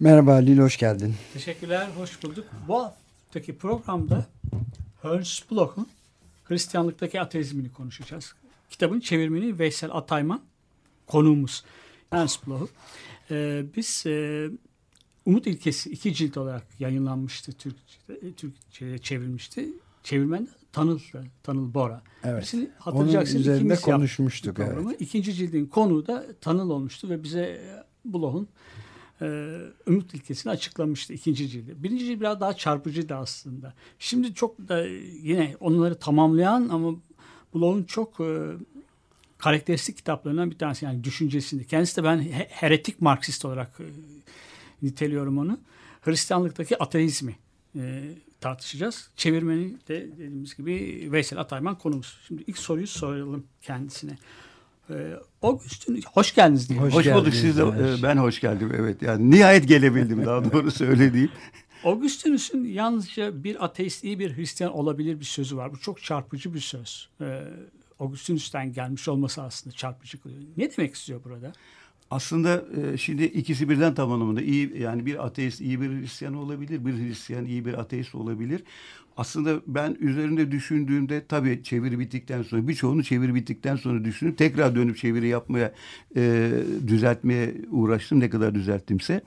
Merhaba Halil, hoş geldin. Teşekkürler, hoş bulduk. Bu haftaki programda Ernst Bloch'un Hristiyanlıktaki ateizmini konuşacağız. Kitabın çevirmeni Veysel Atayman konuğumuz Ernst Bloch. Ee, biz e, Umut İlkesi iki cilt olarak yayınlanmıştı Türkçe, Türkçe'ye çevrilmişti. Çevirmen Tanıl, Tanıl Bora. Evet. Birisini hatırlayacaksınız. Onun üzerinde konuşmuştuk. Evet. İkinci cildin konuğu da Tanıl olmuştu ve bize Bloch'un e, ümit ilkesini açıklamıştı ikinci cildi. Birinci cilt biraz daha çarpıcıydı aslında. Şimdi çok da yine onları tamamlayan ama Bloch'un çok e, karakteristik kitaplarından bir tanesi yani düşüncesinde. Kendisi de ben he- heretik Marksist olarak e, niteliyorum onu. Hristiyanlıktaki ateizmi e, tartışacağız. Çevirmeni de dediğimiz gibi Veysel Atayman konumuz. Şimdi ilk soruyu soralım kendisine. Ee, Augustin, hoş geldiniz diyelim. Hoş Hoş, bulduk siz de. evet. Ben hoş geldim evet. Yani nihayet gelebildim daha doğru söylediğim. Augustinus'un yalnızca bir ateist iyi bir Hristiyan olabilir bir sözü var. Bu çok çarpıcı bir söz. Ee, Augustinus'tan gelmiş olması aslında çarpıcı kılıyor. Ne demek istiyor burada? Aslında e, şimdi ikisi birden tam anlamında iyi yani bir ateist iyi bir Hristiyan olabilir, bir Hristiyan iyi bir ateist olabilir. Aslında ben üzerinde düşündüğümde tabii çeviri bittikten sonra birçoğunu çeviri bittikten sonra düşünüp tekrar dönüp çeviri yapmaya e, düzeltmeye uğraştım ne kadar düzelttimse.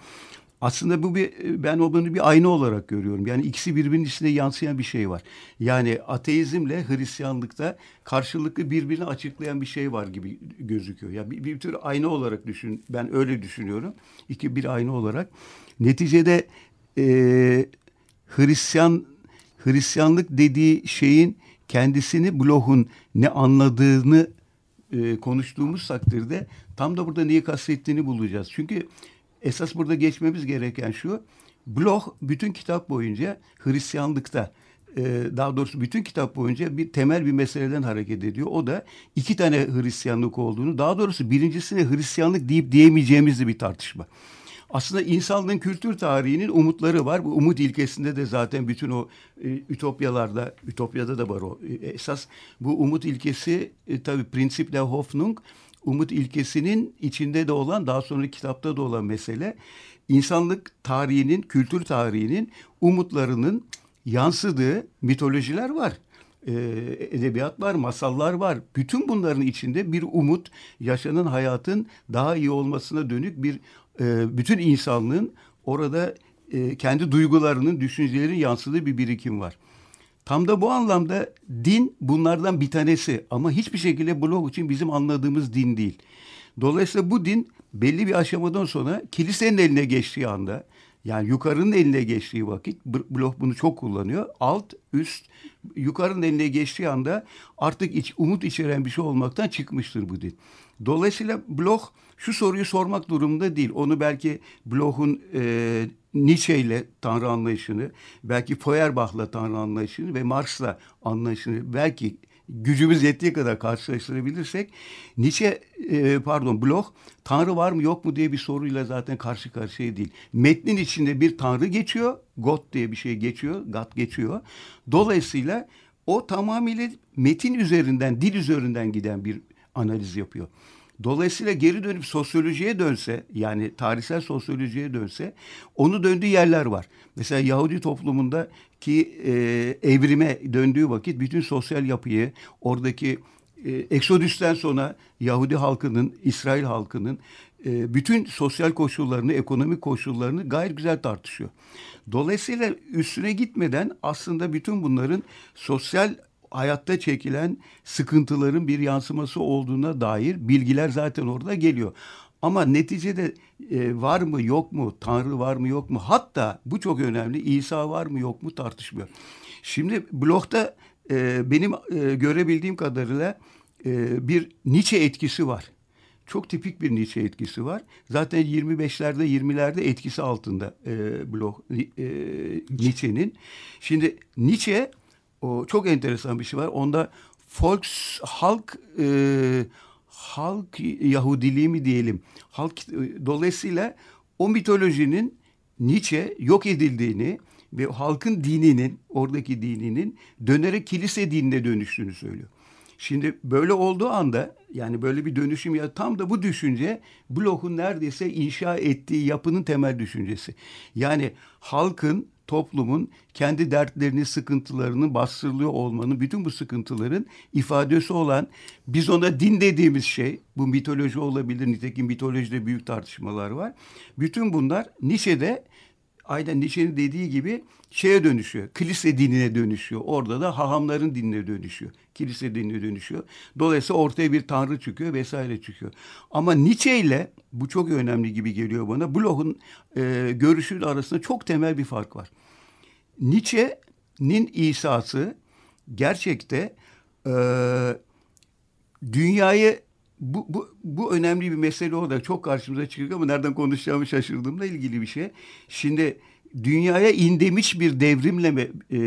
Aslında bu bir ben o bunu bir ayna olarak görüyorum. Yani ikisi birbirinin içinde yansıyan bir şey var. Yani ateizmle Hristiyanlıkta karşılıklı birbirini açıklayan bir şey var gibi gözüküyor. Yani bir, bir tür ayna olarak düşün. Ben öyle düşünüyorum. İki bir ayna olarak. Neticede e, Hristiyan Hristiyanlık dediği şeyin kendisini Bloch'un ne anladığını e, konuştuğumuz takdirde tam da burada neyi kastettiğini bulacağız. Çünkü esas burada geçmemiz gereken şu. Bloch bütün kitap boyunca Hristiyanlıkta e, daha doğrusu bütün kitap boyunca bir temel bir meseleden hareket ediyor. O da iki tane Hristiyanlık olduğunu daha doğrusu birincisine Hristiyanlık deyip diyemeyeceğimiz bir tartışma. Aslında insanlığın kültür tarihinin umutları var. Bu umut ilkesinde de zaten bütün o e, ütopyalarda, ütopyada da var o. E, esas bu umut ilkesi e, tabii Prinzip der Hoffnung umut ilkesinin içinde de olan daha sonra kitapta da olan mesele insanlık tarihinin, kültür tarihinin umutlarının yansıdığı mitolojiler var. Ee, edebiyat var, masallar var. Bütün bunların içinde bir umut, yaşanan hayatın daha iyi olmasına dönük bir e, bütün insanlığın orada e, kendi duygularının, düşüncelerinin yansıdığı bir birikim var. Tam da bu anlamda din bunlardan bir tanesi ama hiçbir şekilde Bloch için bizim anladığımız din değil. Dolayısıyla bu din belli bir aşamadan sonra kilisenin eline geçtiği anda yani yukarının eline geçtiği vakit Bloch bunu çok kullanıyor. Alt, üst, yukarının eline geçtiği anda artık iç, umut içeren bir şey olmaktan çıkmıştır bu din. Dolayısıyla Bloch şu soruyu sormak durumunda değil. Onu belki Bloch'un e, Nietzsche ile Tanrı anlayışını, belki Feuerbach'la Tanrı anlayışını ve Marx'la anlayışını belki gücümüz yettiği kadar karşılaştırabilirsek Nietzsche e, pardon Bloch Tanrı var mı yok mu diye bir soruyla zaten karşı karşıya değil. Metnin içinde bir Tanrı geçiyor. God diye bir şey geçiyor. God geçiyor. Dolayısıyla o tamamıyla metin üzerinden, dil üzerinden giden bir analiz yapıyor. Dolayısıyla geri dönüp sosyolojiye dönse yani tarihsel sosyolojiye dönse onu döndüğü yerler var. Mesela Yahudi toplumunda ki e, evrime döndüğü vakit bütün sosyal yapıyı oradaki e, Eksodüs'ten sonra Yahudi halkının, İsrail halkının e, bütün sosyal koşullarını, ekonomik koşullarını gayet güzel tartışıyor. Dolayısıyla üstüne gitmeden aslında bütün bunların sosyal hayatta çekilen sıkıntıların bir yansıması olduğuna dair bilgiler zaten orada geliyor. Ama neticede e, var mı yok mu, Tanrı var mı yok mu, hatta bu çok önemli, İsa var mı yok mu tartışmıyor. Şimdi blogda e, benim e, görebildiğim kadarıyla e, bir Nietzsche etkisi var. çok tipik bir Nietzsche etkisi var. Zaten 25'lerde 20'lerde etkisi altında e, Bloch e, Nietzsche'nin. Şimdi Nietzsche o çok enteresan bir şey var. Onda Volks halk e, halk Yahudiliği mi diyelim. Halk dolayısıyla o mitolojinin Nietzsche yok edildiğini ve halkın dininin oradaki dininin dönerek kilise dinine dönüştüğünü söylüyor. Şimdi böyle olduğu anda yani böyle bir dönüşüm ya tam da bu düşünce Bloch'un neredeyse inşa ettiği yapının temel düşüncesi. Yani halkın toplumun kendi dertlerini, sıkıntılarını bastırılıyor olmanın, bütün bu sıkıntıların ifadesi olan biz ona din dediğimiz şey, bu mitoloji olabilir, nitekim mitolojide büyük tartışmalar var. Bütün bunlar Nietzsche'de aynen Nietzsche'nin dediği gibi şeye dönüşüyor. Kilise dinine dönüşüyor. Orada da hahamların dinine dönüşüyor. Kilise dinine dönüşüyor. Dolayısıyla ortaya bir tanrı çıkıyor vesaire çıkıyor. Ama Nietzsche ile bu çok önemli gibi geliyor bana. Bloch'un e, görüşü arasında çok temel bir fark var. Nietzsche'nin İsa'sı gerçekte e, dünyayı bu, bu, bu önemli bir mesele olarak çok karşımıza çıkıyor ama nereden konuşacağımı şaşırdığımla ilgili bir şey. Şimdi dünyaya indemiş bir devrimle mi, e, e,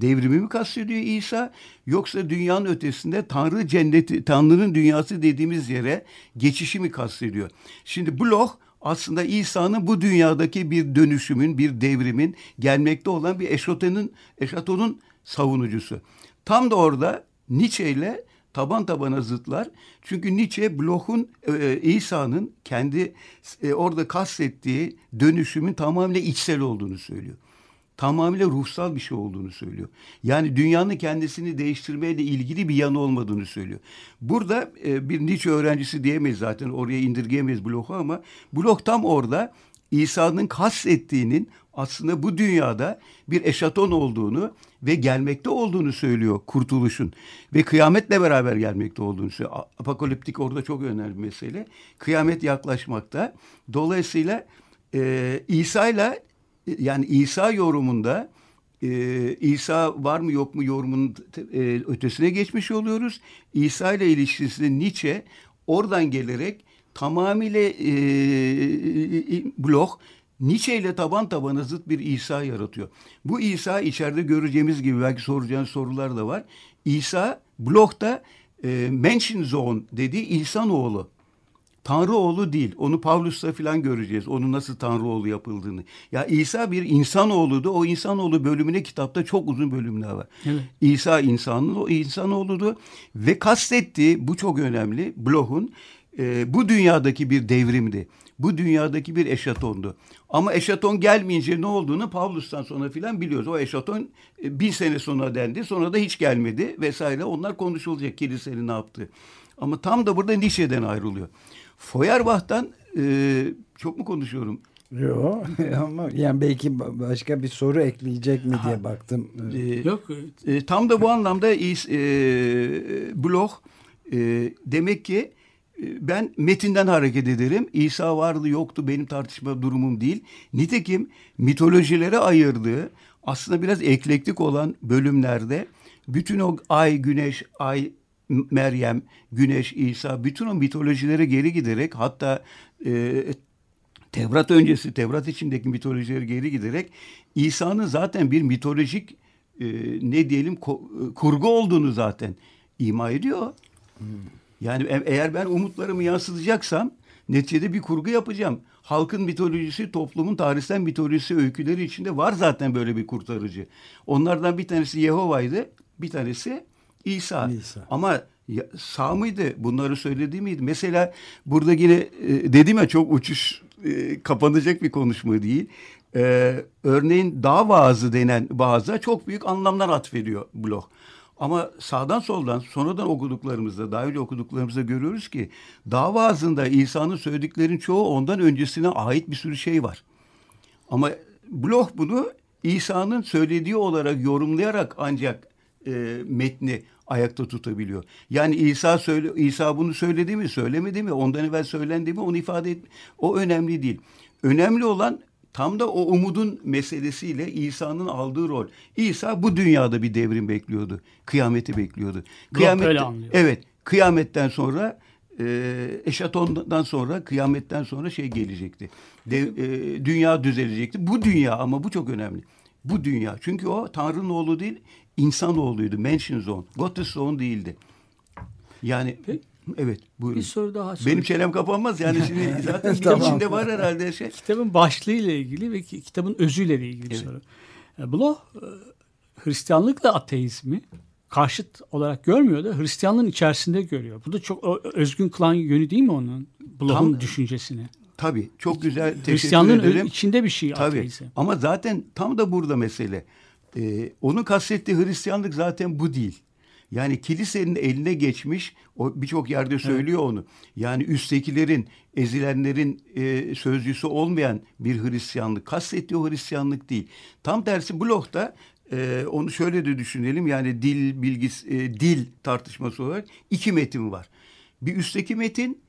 devrimi mi kastediyor İsa yoksa dünyanın ötesinde Tanrı cenneti, Tanrı'nın dünyası dediğimiz yere geçişi mi kastediyor? Şimdi Bloch aslında İsa'nın bu dünyadaki bir dönüşümün, bir devrimin gelmekte olan bir eşotenin, eşatonun savunucusu. Tam da orada Nietzsche ile taban tabana zıtlar. Çünkü Nietzsche Bloch'un e, İsa'nın kendi e, orada kastettiği dönüşümün tamamıyla içsel olduğunu söylüyor. Tamamıyla ruhsal bir şey olduğunu söylüyor. Yani dünyanın kendisini değiştirmeyle ilgili bir yanı olmadığını söylüyor. Burada e, bir Nietzsche öğrencisi diyemeyiz zaten oraya indirgeyemeyiz Bloch'u ama Bloch tam orada İsa'nın kastettiğinin aslında bu dünyada bir eşaton olduğunu ve gelmekte olduğunu söylüyor kurtuluşun. Ve kıyametle beraber gelmekte olduğunu söylüyor. Apokaliptik orada çok önemli bir mesele. Kıyamet yaklaşmakta. Dolayısıyla e, İsa ile yani İsa yorumunda e, İsa var mı yok mu yorumunun e, ötesine geçmiş oluyoruz. İsa ile ilişkisinde Nietzsche oradan gelerek tamamıyla e, Bloch Nietzsche ile taban tabana zıt bir İsa yaratıyor. Bu İsa içeride göreceğimiz gibi belki soracağınız sorular da var. İsa Bloch'ta e, Menschensohn dediği insanoğlu. Tanrı oğlu değil. Onu Pavlus'ta falan göreceğiz. Onun nasıl Tanrı oğlu yapıldığını. Ya İsa bir insanoğludu. O insanoğlu bölümüne kitapta çok uzun bölümler var. Evet. İsa insanın o insanoğludu ve kastettiği bu çok önemli. Bloch'un e, bu dünyadaki bir devrimdi. Bu dünyadaki bir eşatondu. Ama eşaton gelmeyince ne olduğunu Pavlus'tan sonra filan biliyoruz. O eşaton e, bin sene sonra dendi. Sonra da hiç gelmedi vesaire. Onlar konuşulacak kilisenin ne yaptığı. Ama tam da burada Nietzsche'den ayrılıyor. Feuerbach'tan e, çok mu konuşuyorum? Yok ama yani belki başka bir soru ekleyecek mi diye baktım. Ee, Yok. E, tam da bu anlamda e, Bloch e, demek ki e, ben metinden hareket ederim. İsa vardı yoktu benim tartışma durumum değil. Nitekim mitolojilere ayırdığı aslında biraz eklektik olan bölümlerde bütün o ay, güneş, ay, Meryem, Güneş, İsa bütün o mitolojilere geri giderek hatta e, Tevrat öncesi, Tevrat içindeki mitolojilere geri giderek İsa'nın zaten bir mitolojik e, ne diyelim kurgu olduğunu zaten ima ediyor. Hmm. Yani e, eğer ben umutlarımı yansıtacaksam neticede bir kurgu yapacağım. Halkın mitolojisi, toplumun tarihsel mitolojisi öyküleri içinde var zaten böyle bir kurtarıcı. Onlardan bir tanesi Yehova'ydı, bir tanesi İsa. İsa. Ama ya, sağ mıydı? Bunları söyledi miydi? Mesela burada yine e, dedim ya çok uçuş e, kapanacak bir konuşma değil. E, örneğin dağ vaazı denen vaaza çok büyük anlamlar atfediyor Bloch. Ama sağdan soldan sonradan okuduklarımızda, daha okuduklarımızda görüyoruz ki dağ vaazında İsa'nın söylediklerinin çoğu ondan öncesine ait bir sürü şey var. Ama Bloch bunu İsa'nın söylediği olarak yorumlayarak ancak e, metni ayakta tutabiliyor. Yani İsa söyle İsa bunu söyledi mi, söylemedi mi, ondan evvel söylendi mi onu ifade et. O önemli değil. Önemli olan tam da o umudun meselesiyle İsa'nın aldığı rol. İsa bu dünyada bir devrim bekliyordu. Kıyameti bekliyordu. Kıyamet Evet, kıyametten sonra e, Eşaton'dan sonra, kıyametten sonra şey gelecekti. De, e, dünya düzelecekti. Bu dünya ama bu çok önemli. Bu dünya. Çünkü o Tanrı'nın oğlu değil, insan oğluydu. Mansion zone. Gottes zone değildi. Yani Peki. Evet buyurun. Bir soru daha sorayım. Benim çenem kapanmaz yani şimdi zaten Tamam. içinde var herhalde şey. Kitabın başlığı ile ilgili ve ki- kitabın özüyle ilgili bir Evet. soru. E, Bloch e, Hristiyanlıkla ateizmi karşıt olarak görmüyor da Hristiyanlığın içerisinde görüyor. Bu da çok özgün kılan yönü değil mi onun? Bloch'un düşüncesini. Tabii çok güzel teşekkür Hristiyanlığın ederim. içinde bir şey Tabii. ateizm. Ama zaten tam da burada mesele. Ee, onun kastettiği Hristiyanlık zaten bu değil. Yani kilisenin eline geçmiş, o birçok yerde söylüyor onu. Yani üsttekilerin, ezilenlerin e, sözcüsü olmayan bir Hristiyanlık. Kastettiği o Hristiyanlık değil. Tam tersi Bloch'ta e, onu şöyle de düşünelim. Yani dil bilgisi, e, dil tartışması olarak iki metin var. Bir üstteki metin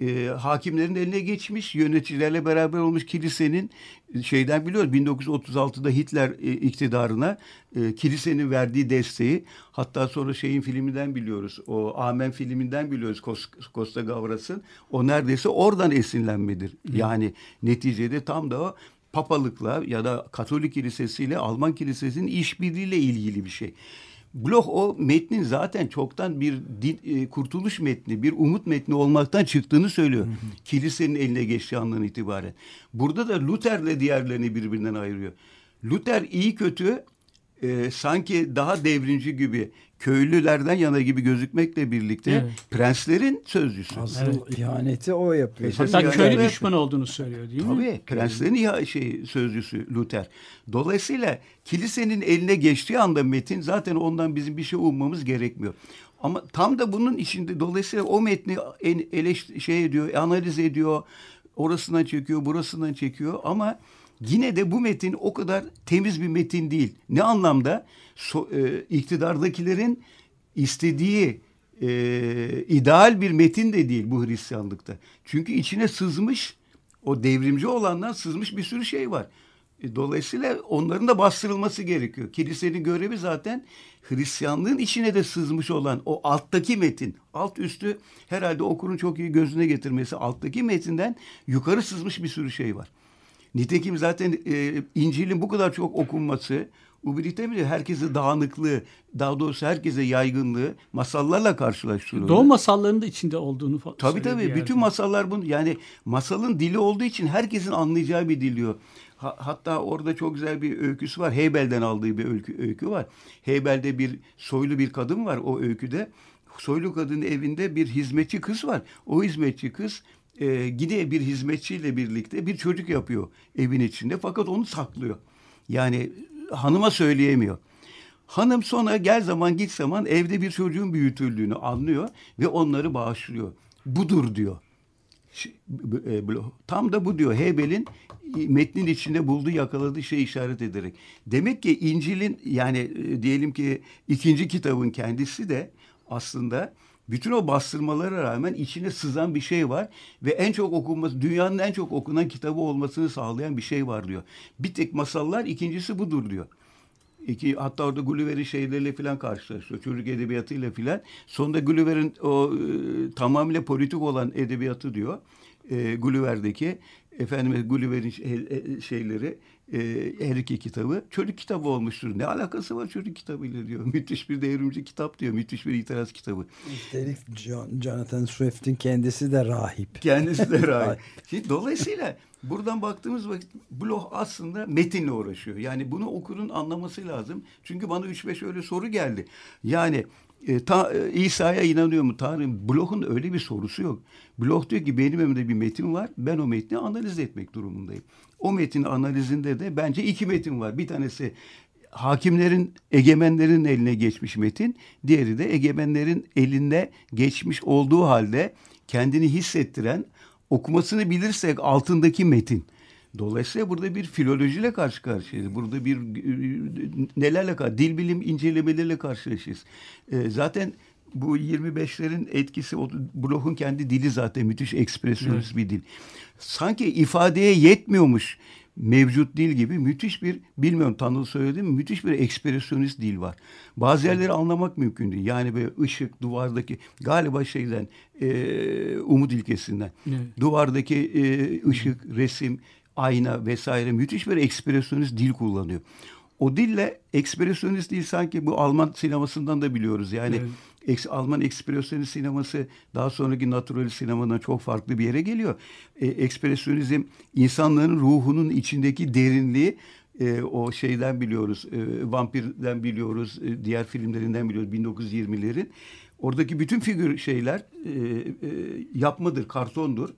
e, hakimlerin eline geçmiş, yöneticilerle beraber olmuş kilisenin e, şeyden biliyoruz 1936'da Hitler e, iktidarına e, kilisenin verdiği desteği hatta sonra şeyin filminden biliyoruz. O Amen filminden biliyoruz Costa Gavras'ın. O neredeyse oradan esinlenmedir. Yani neticede tam da o papalıkla ya da Katolik kilisesiyle Alman kilisesinin işbirliğiyle ilgili bir şey. Bloch o metnin zaten çoktan bir din, e, kurtuluş metni, bir umut metni olmaktan çıktığını söylüyor. Kilisenin eline geçtiği andan itibaren. Burada da Luther'le diğerlerini birbirinden ayırıyor. Luther iyi kötü e, sanki daha devrimci gibi köylülerden yana gibi gözükmekle birlikte Evet. prenslerin sözcüsü. Asıl ihaneti o yapıyor. Esas Hatta köylü evet. düşman olduğunu söylüyor değil mi? Tabii prenslerin ya şey sözcüsü Luther. Dolayısıyla kilisenin eline geçtiği anda metin zaten ondan bizim bir şey ummamız gerekmiyor. Ama tam da bunun içinde dolayısıyla o metni en eleş şey ediyor, analiz ediyor, orasından çekiyor, burasından çekiyor ama yine de bu metin o kadar temiz bir metin değil. Ne anlamda? So, e, iktidardakilerin istediği e, ideal bir metin de değil bu Hristiyanlıkta. Çünkü içine sızmış o devrimci olandan sızmış bir sürü şey var. E, Dolayısıyla onların da bastırılması gerekiyor. Kilisenin görevi zaten Hristiyanlığın içine de sızmış olan o alttaki metin. Alt üstü herhalde okurun çok iyi gözüne getirmesi. Alttaki metinden yukarı sızmış bir sürü şey var. Nitekim zaten e, İncil'in bu kadar çok okunması, Ubrit'te mi herkese dağınıklığı, daha doğrusu herkese yaygınlığı masallarla karşılaştırılıyor. Doğu masallarının da içinde olduğunu fa- Tabii tabii. Bütün masallar bunu yani masalın dili olduğu için herkesin anlayacağı bir dil diyor. Ha- hatta orada çok güzel bir öyküsü var. Heybel'den aldığı bir öykü, öykü var. Heybel'de bir soylu bir kadın var o öyküde. Soylu kadının evinde bir hizmetçi kız var. O hizmetçi kız e, yine bir hizmetçiyle birlikte bir çocuk yapıyor evin içinde. Fakat onu saklıyor. Yani hanıma söyleyemiyor. Hanım sonra gel zaman git zaman evde bir çocuğun büyütüldüğünü anlıyor ve onları bağışlıyor. Budur diyor. E, Tam da bu diyor Hebel'in metnin içinde bulduğu yakaladığı şey işaret ederek. Demek ki İncil'in yani e, diyelim ki ikinci kitabın kendisi de aslında bütün o bastırmalara rağmen içine sızan bir şey var ve en çok okunması dünyanın en çok okunan kitabı olmasını sağlayan bir şey var diyor. Bir tek masallar ikincisi budur diyor. İki, hatta orada Gulliver'in şeyleriyle falan karşılaşıyor. Çocuk edebiyatıyla falan. Sonunda Gulliver'in o e, tamamıyla politik olan edebiyatı diyor. E, Gulliver'deki efendim Gulliver'in şey- e, şeyleri e, her iki kitabı çocuk kitabı olmuştur. Ne alakası var çocuk kitabıyla diyor. Müthiş bir devrimci kitap diyor. Müthiş bir itiraz kitabı. Üstelik John, Jonathan Swift'in kendisi de rahip. Kendisi de rahip. Şimdi dolayısıyla buradan baktığımız vakit Bloch aslında metinle uğraşıyor. Yani bunu okurun anlaması lazım. Çünkü bana 3-5 öyle soru geldi. Yani e, ta, e, İsa'ya inanıyor mu Tanrım? Bloch'un öyle bir sorusu yok. Bloch diyor ki benim elimde bir metin var. Ben o metni analiz etmek durumundayım. O metin analizinde de bence iki metin var. Bir tanesi hakimlerin, egemenlerin eline geçmiş metin. Diğeri de egemenlerin eline geçmiş olduğu halde kendini hissettiren, okumasını bilirsek altındaki metin. Dolayısıyla burada bir filolojiyle karşı karşıyayız. Burada bir e, nelerle karşı, dil bilim incelemeleriyle karşılaşıyoruz. E, zaten bu 25'lerin etkisi, o Bloch'un kendi dili zaten müthiş ekspresyonist bir dil. Sanki ifadeye yetmiyormuş. mevcut dil gibi müthiş bir bilmiyorum Tanrı söyledi mi müthiş bir ekspresyonist dil var. Bazı yerleri anlamak mümkün değil. Yani böyle ışık duvardaki galiba şeyden e, umut ilkesinden Evet. duvardaki e, ışık resim ayna vesaire müthiş bir ekspresyonist dil kullanıyor. O dille ekspresyonist dil sanki bu Alman sinemasından da biliyoruz. Yani Evet. Alman ekspresyonist sineması daha sonraki naturalist sinemadan çok farklı bir yere geliyor. E, ekspresyonizm insanların ruhunun içindeki derinliği e, o şeyden biliyoruz. E, vampirden biliyoruz. e, diğer filmlerinden biliyoruz 1920'lerin. Oradaki bütün figür şeyler e, e, yapmadır, kartondur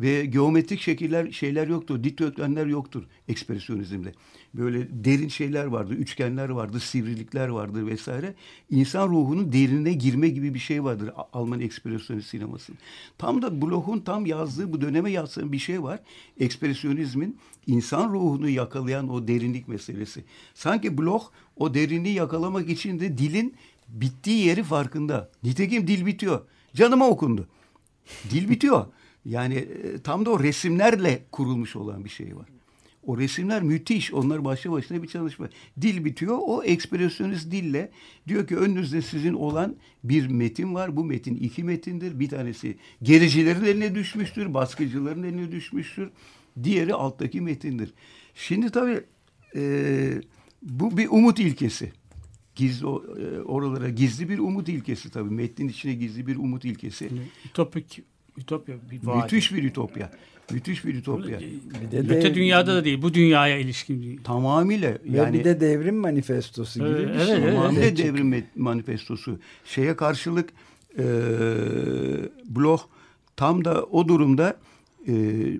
ve geometrik şekiller şeyler yoktur, dikdörtgenler yoktur ekspresyonizmde. Böyle derin şeyler vardır, üçgenler vardır, sivrilikler vardır vesaire. İnsan ruhunun derinine girme gibi bir şey vardır Alman ekspresyonist sineması. Tam da Bloch'un tam yazdığı bu döneme yazdığı bir şey var. Ekspresyonizmin insan ruhunu yakalayan o derinlik meselesi. Sanki Bloch o derinliği yakalamak için de dilin bittiği yeri farkında. Nitekim dil bitiyor. Canıma okundu. Dil bitiyor. Yani e, tam da o resimlerle kurulmuş olan bir şey var. O resimler müthiş. Onlar başlı başına bir çalışma. Dil bitiyor. O ekspresyonist dille diyor ki önünüzde sizin olan bir metin var. Bu metin iki metindir. Bir tanesi gericilerin eline düşmüştür. Baskıcıların eline düşmüştür. Diğeri alttaki metindir. Şimdi tabii e, bu bir umut ilkesi. Gizli e, oralara gizli bir umut ilkesi tabii. Metnin içine gizli bir umut ilkesi. Ütopik, ütopya bir vaat. Müthiş bir ütopya. Müthiş bir ütopya. Bir de Öte de- dünyada da değil, bu dünyaya ilişkin değil. Tamamıyla Ve yani bir de devrim manifestosu gibi Evet, bir evet, şey. evet. tamamıyla Gerçek. devrim manifestosu. Şeye karşılık e, Bloch tam da o durumda e,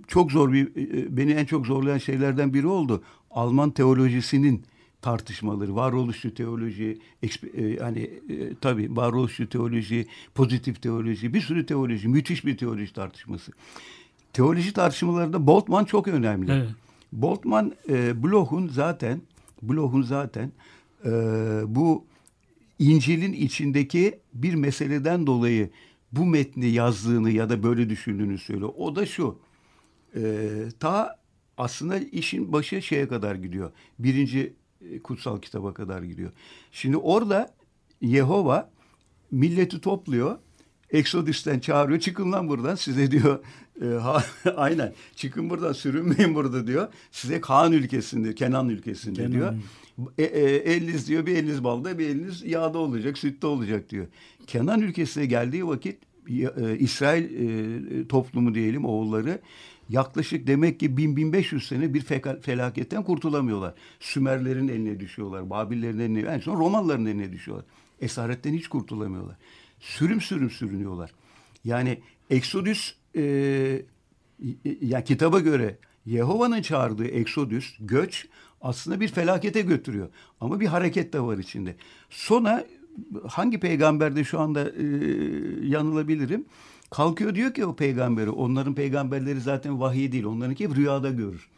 çok zor bir e, beni en çok zorlayan şeylerden biri oldu. Alman teolojisinin tartışmaları, varoluşçu teoloji, e, hani e, tabii varoluşçu teoloji, pozitif teoloji, bir sürü teoloji, müthiş bir teoloji tartışması. Teoloji tartışmalarında Boltman çok önemli. Evet. Boltman e, Bloch'un zaten Bloch'un zaten e, bu İncil'in içindeki bir meseleden dolayı bu metni yazdığını ya da böyle düşündüğünü söylüyor. O da şu. E, ta aslında işin başı şeye kadar gidiyor. Birinci kutsal kitaba kadar gidiyor. Şimdi orada Yehova milleti topluyor. Exodus'ten çağırıyor. Çıkın lan buradan size diyor. E, ha, aynen. Çıkın buradan sürünmeyin burada diyor. Size Kaan ülkesinde, Kenan ülkesinde Kenan. diyor. E, e, eliniz diyor bir eliniz balda bir eliniz yağda olacak, sütte olacak diyor. Kenan ülkesine geldiği vakit e, İsrail e, toplumu diyelim oğulları yaklaşık demek ki 1000-1500 sene bir felaketten kurtulamıyorlar. Sümerlerin eline düşüyorlar, Babillerin eline, en son Romalıların eline düşüyorlar. Esaretten hiç kurtulamıyorlar. Sürüm sürüm sürünüyorlar. Yani Exodus e, ya kitaba göre Yehova'nın çağırdığı Exodus, göç aslında bir felakete götürüyor. Ama bir hareket de var içinde. Sonra hangi peygamberde şu anda e, yanılabilirim? Kalkıyor diyor ki o peygamberi, onların peygamberleri zaten vahiy değil, onlarınki hep rüyada görür.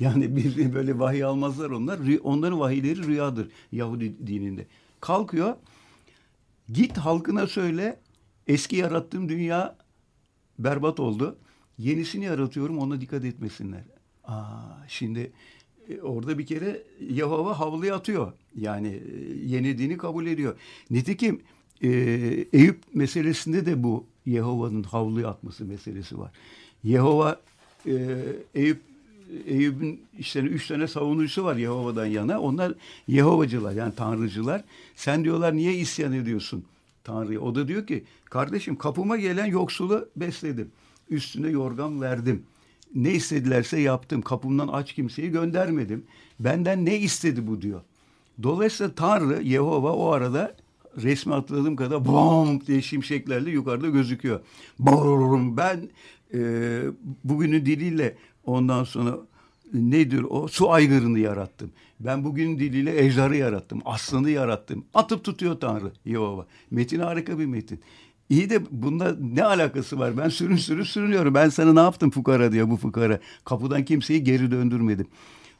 Yani bir böyle vahiy almazlar onlar. Onların vahiyleri rüyadır Yahudi dininde. Kalkıyor, git halkına söyle, eski yarattığım dünya berbat oldu. Yenisini yaratıyorum ona dikkat etmesinler. Aa, şimdi e, orada bir kere Yehova havluya atıyor. Yani e, yenildiğini kabul ediyor. Nitekim e, Eyüp meselesinde de bu Yehova'nın havluya atması meselesi var. Yehova e, Eyüp Eyüp'ün işte üç tane savunucusu var Yehova'dan yana. Onlar Yehovacılar yani tanrıcılar. Sen diyorlar niye isyan ediyorsun Tanrı'ya? O da diyor ki kardeşim kapıma gelen yoksulu besledim. Üstüne yorgan verdim. Ne istedilerse yaptım. Kapımdan aç kimseyi göndermedim. Benden ne istedi bu diyor. Dolayısıyla Tanrı, Yehova o arada resmi atladığım kadar bom diye şimşeklerle yukarıda gözüküyor. Bom, ben e, bugünün diliyle ondan sonra nedir o? Su aygırını yarattım. Ben bugünün diliyle ejderha yarattım. Aslanı yarattım. Atıp tutuyor Tanrı Yehova. Metin harika bir metin. İyi de bunda ne alakası var? Ben sürün sürün sürünüyorum. Ben sana ne yaptım fukara diyor bu fukara. Kapıdan kimseyi geri döndürmedim.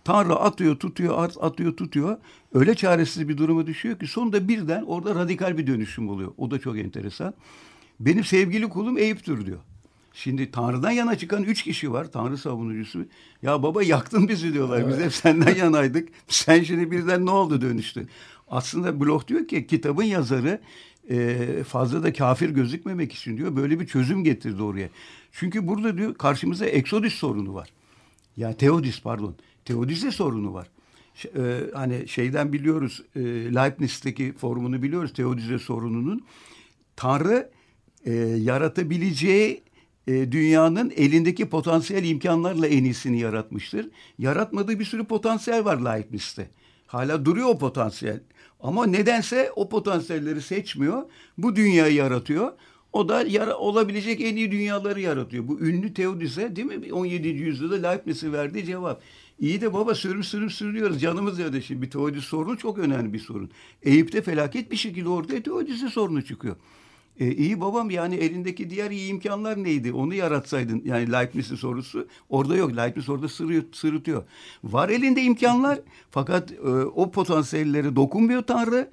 Tanrı atıyor, tutuyor, at- atıyor, tutuyor. Öyle çaresiz bir duruma düşüyor ki sonunda birden orada radikal bir dönüşüm oluyor. O da çok enteresan. Benim sevgili kulum Eyüp'tür diyor. Şimdi Tanrı'dan yana çıkan üç kişi var. Tanrı savunucusu. Ya baba yaktın bizi diyorlar. Biz hep senden yanaydık. Sen şimdi birden ne oldu dönüştü. Aslında Bloch diyor ki kitabın yazarı e, fazla da kafir gözükmemek için diyor. Böyle bir çözüm getirdi oraya. Çünkü burada diyor karşımıza Exodus sorunu var. Yani Teodis pardon. Teodise sorunu var. Ş- e, hani şeyden biliyoruz e, Leibniz'teki formunu biliyoruz Teodise sorununun. Tanrı e, yaratabileceği e, dünyanın elindeki potansiyel imkanlarla en iyisini yaratmıştır. Yaratmadığı bir sürü potansiyel var Leibniz'te. Hala duruyor o potansiyel. Ama nedense o potansiyelleri seçmiyor. Bu dünyayı yaratıyor. O da yara, olabilecek en iyi dünyaları yaratıyor. Bu ünlü Teodise değil mi? 17. yüzyılda Leibniz'in verdiği cevap. İyi de baba sürüm sürüm sürüyoruz. Canımız ya da şimdi bir Teodis sorunu çok önemli bir sorun. Eyüp'te felaket bir şekilde ortaya Teodise sorunu çıkıyor. E, iyi babam yani elindeki diğer iyi imkanlar neydi? Onu yaratsaydın. Yani Leibniz'in sorusu orada yok. Leibniz orada sırıyor, sırıtıyor. Var elinde imkanlar fakat e, o potansiyelleri dokunmuyor Tanrı.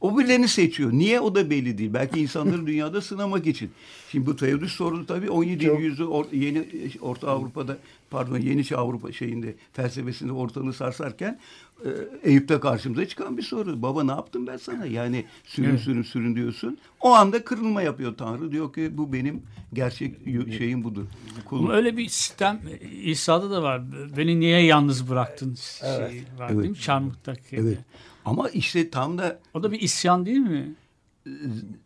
O birilerini seçiyor. Niye o da belli değil. Belki insanları dünyada sınamak için. Şimdi bu Teodüs sorunu tabii 17. Çok- yüzyıl or- yeni Orta Avrupa'da pardon Yeni Çağ Avrupa şeyinde felsefesinde ortalığı sarsarken e, Eyüp'te karşımıza çıkan bir soru. Baba ne yaptım ben sana? Yani sürün Evet. sürün sürün diyorsun. O anda kırılma yapıyor Tanrı. Diyor ki bu benim gerçek şeyim budur. Kulum. Öyle bir sistem e, İsa'da da var. Beni niye yalnız bıraktın şey var Evet. değil mi? Çarmıhtaki. Evet. Ama işte tam da O da bir isyan değil mi?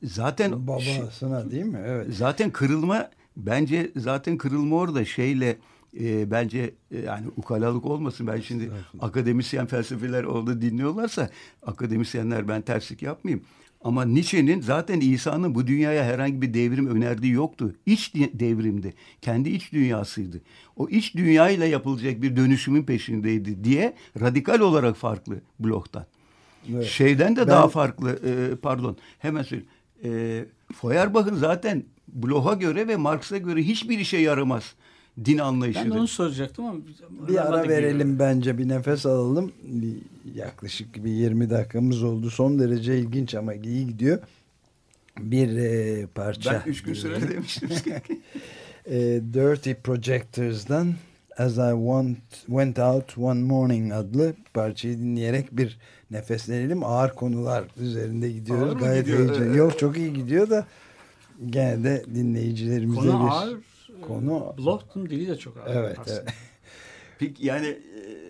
zaten Babasına değil mi? Evet. Zaten kırılma bence zaten kırılma orada şeyle e, bence e, yani ukalalık olmasın. Ben şimdi akademisyen felsefeler orada dinliyorlarsa akademisyenler ben terslik yapmayayım. Ama Nietzsche'nin zaten İsa'nın bu dünyaya herhangi bir devrim önerdiği yoktu. İç di- devrimdi. Kendi iç dünyasıydı. O iç dünyayla yapılacak bir dönüşümün peşindeydi diye radikal olarak farklı Bloch'tan. Evet. Şeyden de Ben- daha farklı e, pardon hemen söyleyeyim. E, Feuerbach'ın zaten Bloch'a göre ve Marx'a göre hiçbir işe yaramaz din anlayışı. Ben de onu soracaktım ama Bir ara verelim bence bir nefes alalım. Bir, yaklaşık bir 20 dakikamız oldu. Son derece ilginç ama iyi gidiyor. Bir e, parça. Ben üç gün süre demiştim. E, Dirty Projectors'dan As I Want, Went Out One Morning adlı parçayı dinleyerek bir nefeslenelim. Ağır konular üzerinde gidiyoruz. Ağır Gayet gidiyor? heyecanlı. Yok çok iyi gidiyor da gene de dinleyicilerimize Konu bir ağır. konu. Bloch'un dili de çok ağır. Evet, aslında. evet. Peki yani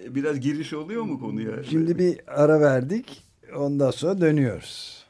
e, biraz giriş oluyor mu konuya? Şimdi bir ara verdik. Ondan sonra dönüyoruz.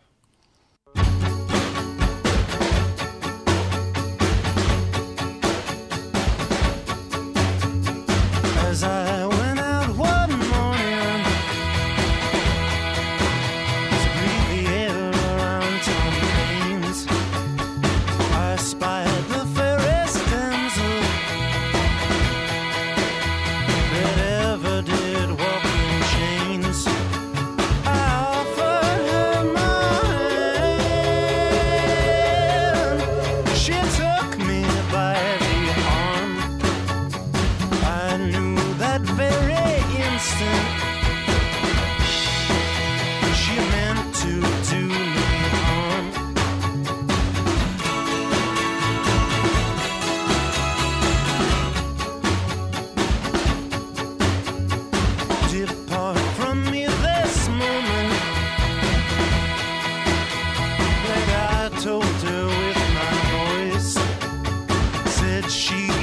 She,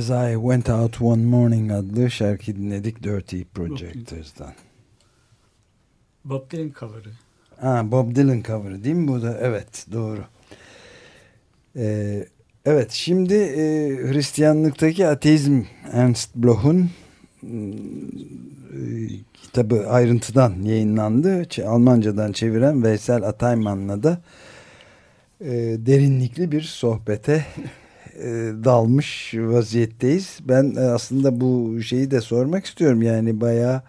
As I Went Out One Morning adlı şarkı dinledik Dirty Projectors'dan. Bob Dylan cover'ı. Ha, Bob Dylan cover'ı değil mi bu da? Evet doğru. Ee, evet şimdi e, Hristiyanlıktaki ateizm Ernst Bloch'un e, kitabı ayrıntıdan yayınlandı. Ç- Almancadan çeviren Veysel Atayman'la da e, derinlikli bir sohbete dalmış vaziyetteyiz. Ben e, aslında bu şeyi de sormak istiyorum. Yani bayağı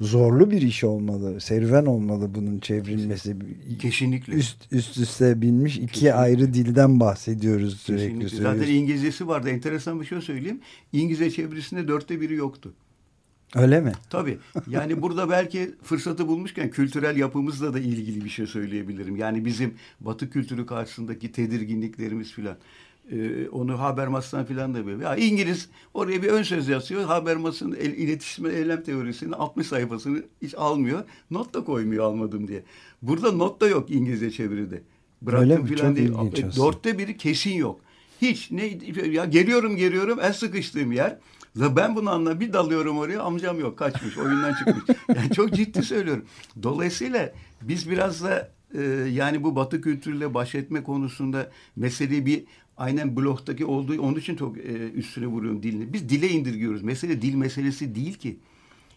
zorlu bir iş olmalı. Serüven olmalı bunun çevrilmesi. Kesinlikle. Üst, üst üste binmiş iki Kesinlikle. ayrı dilden bahsediyoruz sürekli. Kesinlikle. Zaten. İngilizcesi vardı. Enteresan bir şey söyleyeyim. İngilizce çevirisinde dörtte biri yoktu. Öyle mi? Tabii. Yani burada belki fırsatı bulmuşken kültürel yapımızla da ilgili bir şey söyleyebilirim. Yani bizim Batı kültürü karşısındaki tedirginliklerimiz filan. Ee, onu Habermas'tan filan da böyle. Ya İngiliz oraya bir ön söz yazıyor. Habermas'ın el, iletişim eylem teorisinin 60 sayfasını hiç almıyor. Not da koymuyor almadım diye. Burada not da yok İngilizce çeviride. Bıraktım filan değil. E. Dörtte biri kesin yok. Hiç ne ya geliyorum geliyorum en sıkıştığım yer. Ben bunu anla bir dalıyorum oraya amcam yok kaçmış oyundan çıkmış. Yani çok ciddi söylüyorum. Dolayısıyla biz biraz da e, yani bu batı kültürüyle baş etme konusunda meseleyi bir aynen bloktaki olduğu onun için çok e, üstüne vuruyorum dilini. Biz dile indirgiyoruz. Mesele dil meselesi değil ki.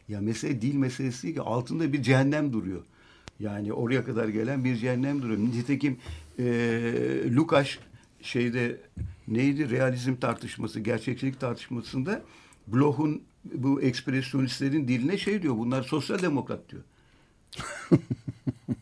Ya mesele dil meselesi ki altında bir cehennem duruyor. Yani oraya kadar gelen bir cehennem duruyor. Nitekim e, Lukács şeyde neydi realizm tartışması, gerçekçilik tartışmasında Bloch'un bu ekspresyonistlerin diline şey diyor. Bunlar sosyal demokrat diyor.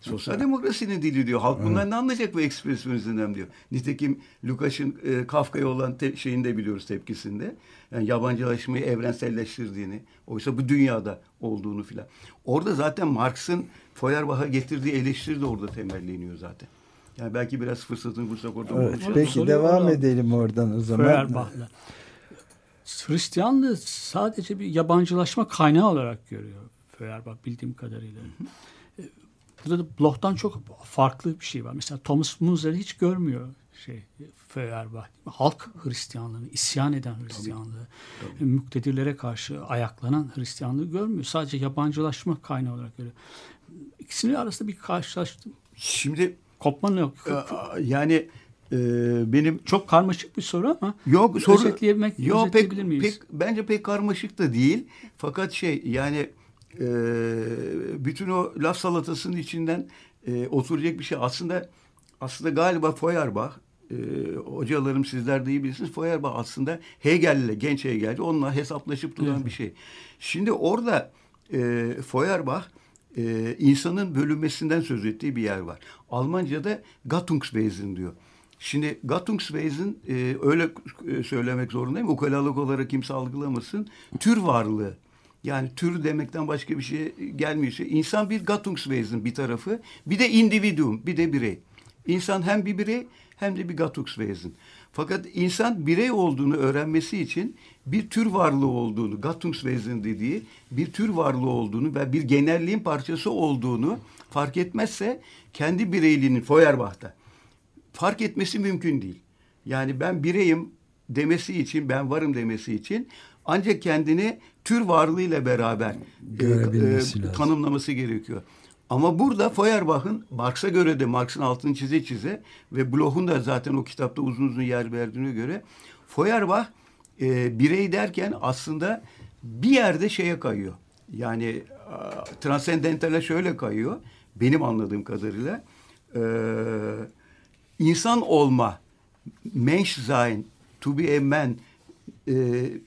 Sosyal demokrasinin dili diyor. Halk bundan ne anlayacak bu ekspresyonizmden diyor. Nitekim Lukács'ın e, Kafka'ya olan te- şeyini de biliyoruz tepkisinde. Yani yabancılaşmayı evrenselleştirdiğini, oysa bu dünyada olduğunu filan. Orada zaten Marx'ın Feuerbach'a getirdiği eleştiri de orada temelleniyor zaten. Yani belki biraz fırsatını bulsak orada Evet, peki devam oradan- edelim oradan o zaman. Feuerbach'la. Hristiyanlığı sadece bir yabancılaşma kaynağı olarak görüyor Feuerbach bildiğim kadarıyla. Burada da Bloch'tan çok farklı bir şey var. Mesela Thomas Munzer'i hiç görmüyor şey Feuerbach. Halk Hristiyanlığını, isyan eden Hristiyanlığı, e, müktedirlere karşı ayaklanan Hristiyanlığı görmüyor. Sadece yabancılaşma kaynağı olarak görüyor. İkisinin arasında bir karşılaştım. Şimdi Kopma yok. e, yani e, benim Çok karmaşık bir soru ama Yok soru özetleyemek, yok pek, miyiz? pek bence pek karmaşık da değil. Fakat şey yani e, bütün o laf salatasının içinden e, oturacak bir şey aslında aslında galiba Feuerbach e, hocalarım sizler de iyi bilirsiniz. Feuerbach aslında Hegel'le genç Hegel'ci onunla hesaplaşıp duran Evet. bir şey. Şimdi orada e, Feuerbach e, insanın bölünmesinden söz ettiği bir yer var. Almanca'da Gattungswesen diyor. Şimdi Gattungswesen e, öyle e, söylemek zorundayım. Ukalalık olarak kimse algılamasın. Tür varlığı. Yani tür demekten başka bir şey gelmiyor. İnsan bir Gattungswesen bir tarafı. Bir de individuum, bir de birey. İnsan hem bir birey hem de bir Gattungswesen. Fakat insan birey olduğunu öğrenmesi için bir tür varlığı olduğunu, Gattungswesen dediği bir tür varlığı olduğunu ve bir genelliğin parçası olduğunu fark etmezse kendi bireyliğinin Feuerbach'ta fark etmesi mümkün değil. Yani ben bireyim demesi için, ben varım demesi için ancak kendini tür varlığıyla beraber e, lazım. tanımlaması gerekiyor. Ama burada Feuerbach'ın Marx'a göre de Marx'ın altını çize çize ve Bloch'un da zaten o kitapta uzun uzun yer verdiğine göre Feuerbach e, birey derken aslında bir yerde şeye kayıyor. Yani a, transcendentale şöyle kayıyor. Benim anladığım kadarıyla. E, insan olma, Menschsein, to be a man, e,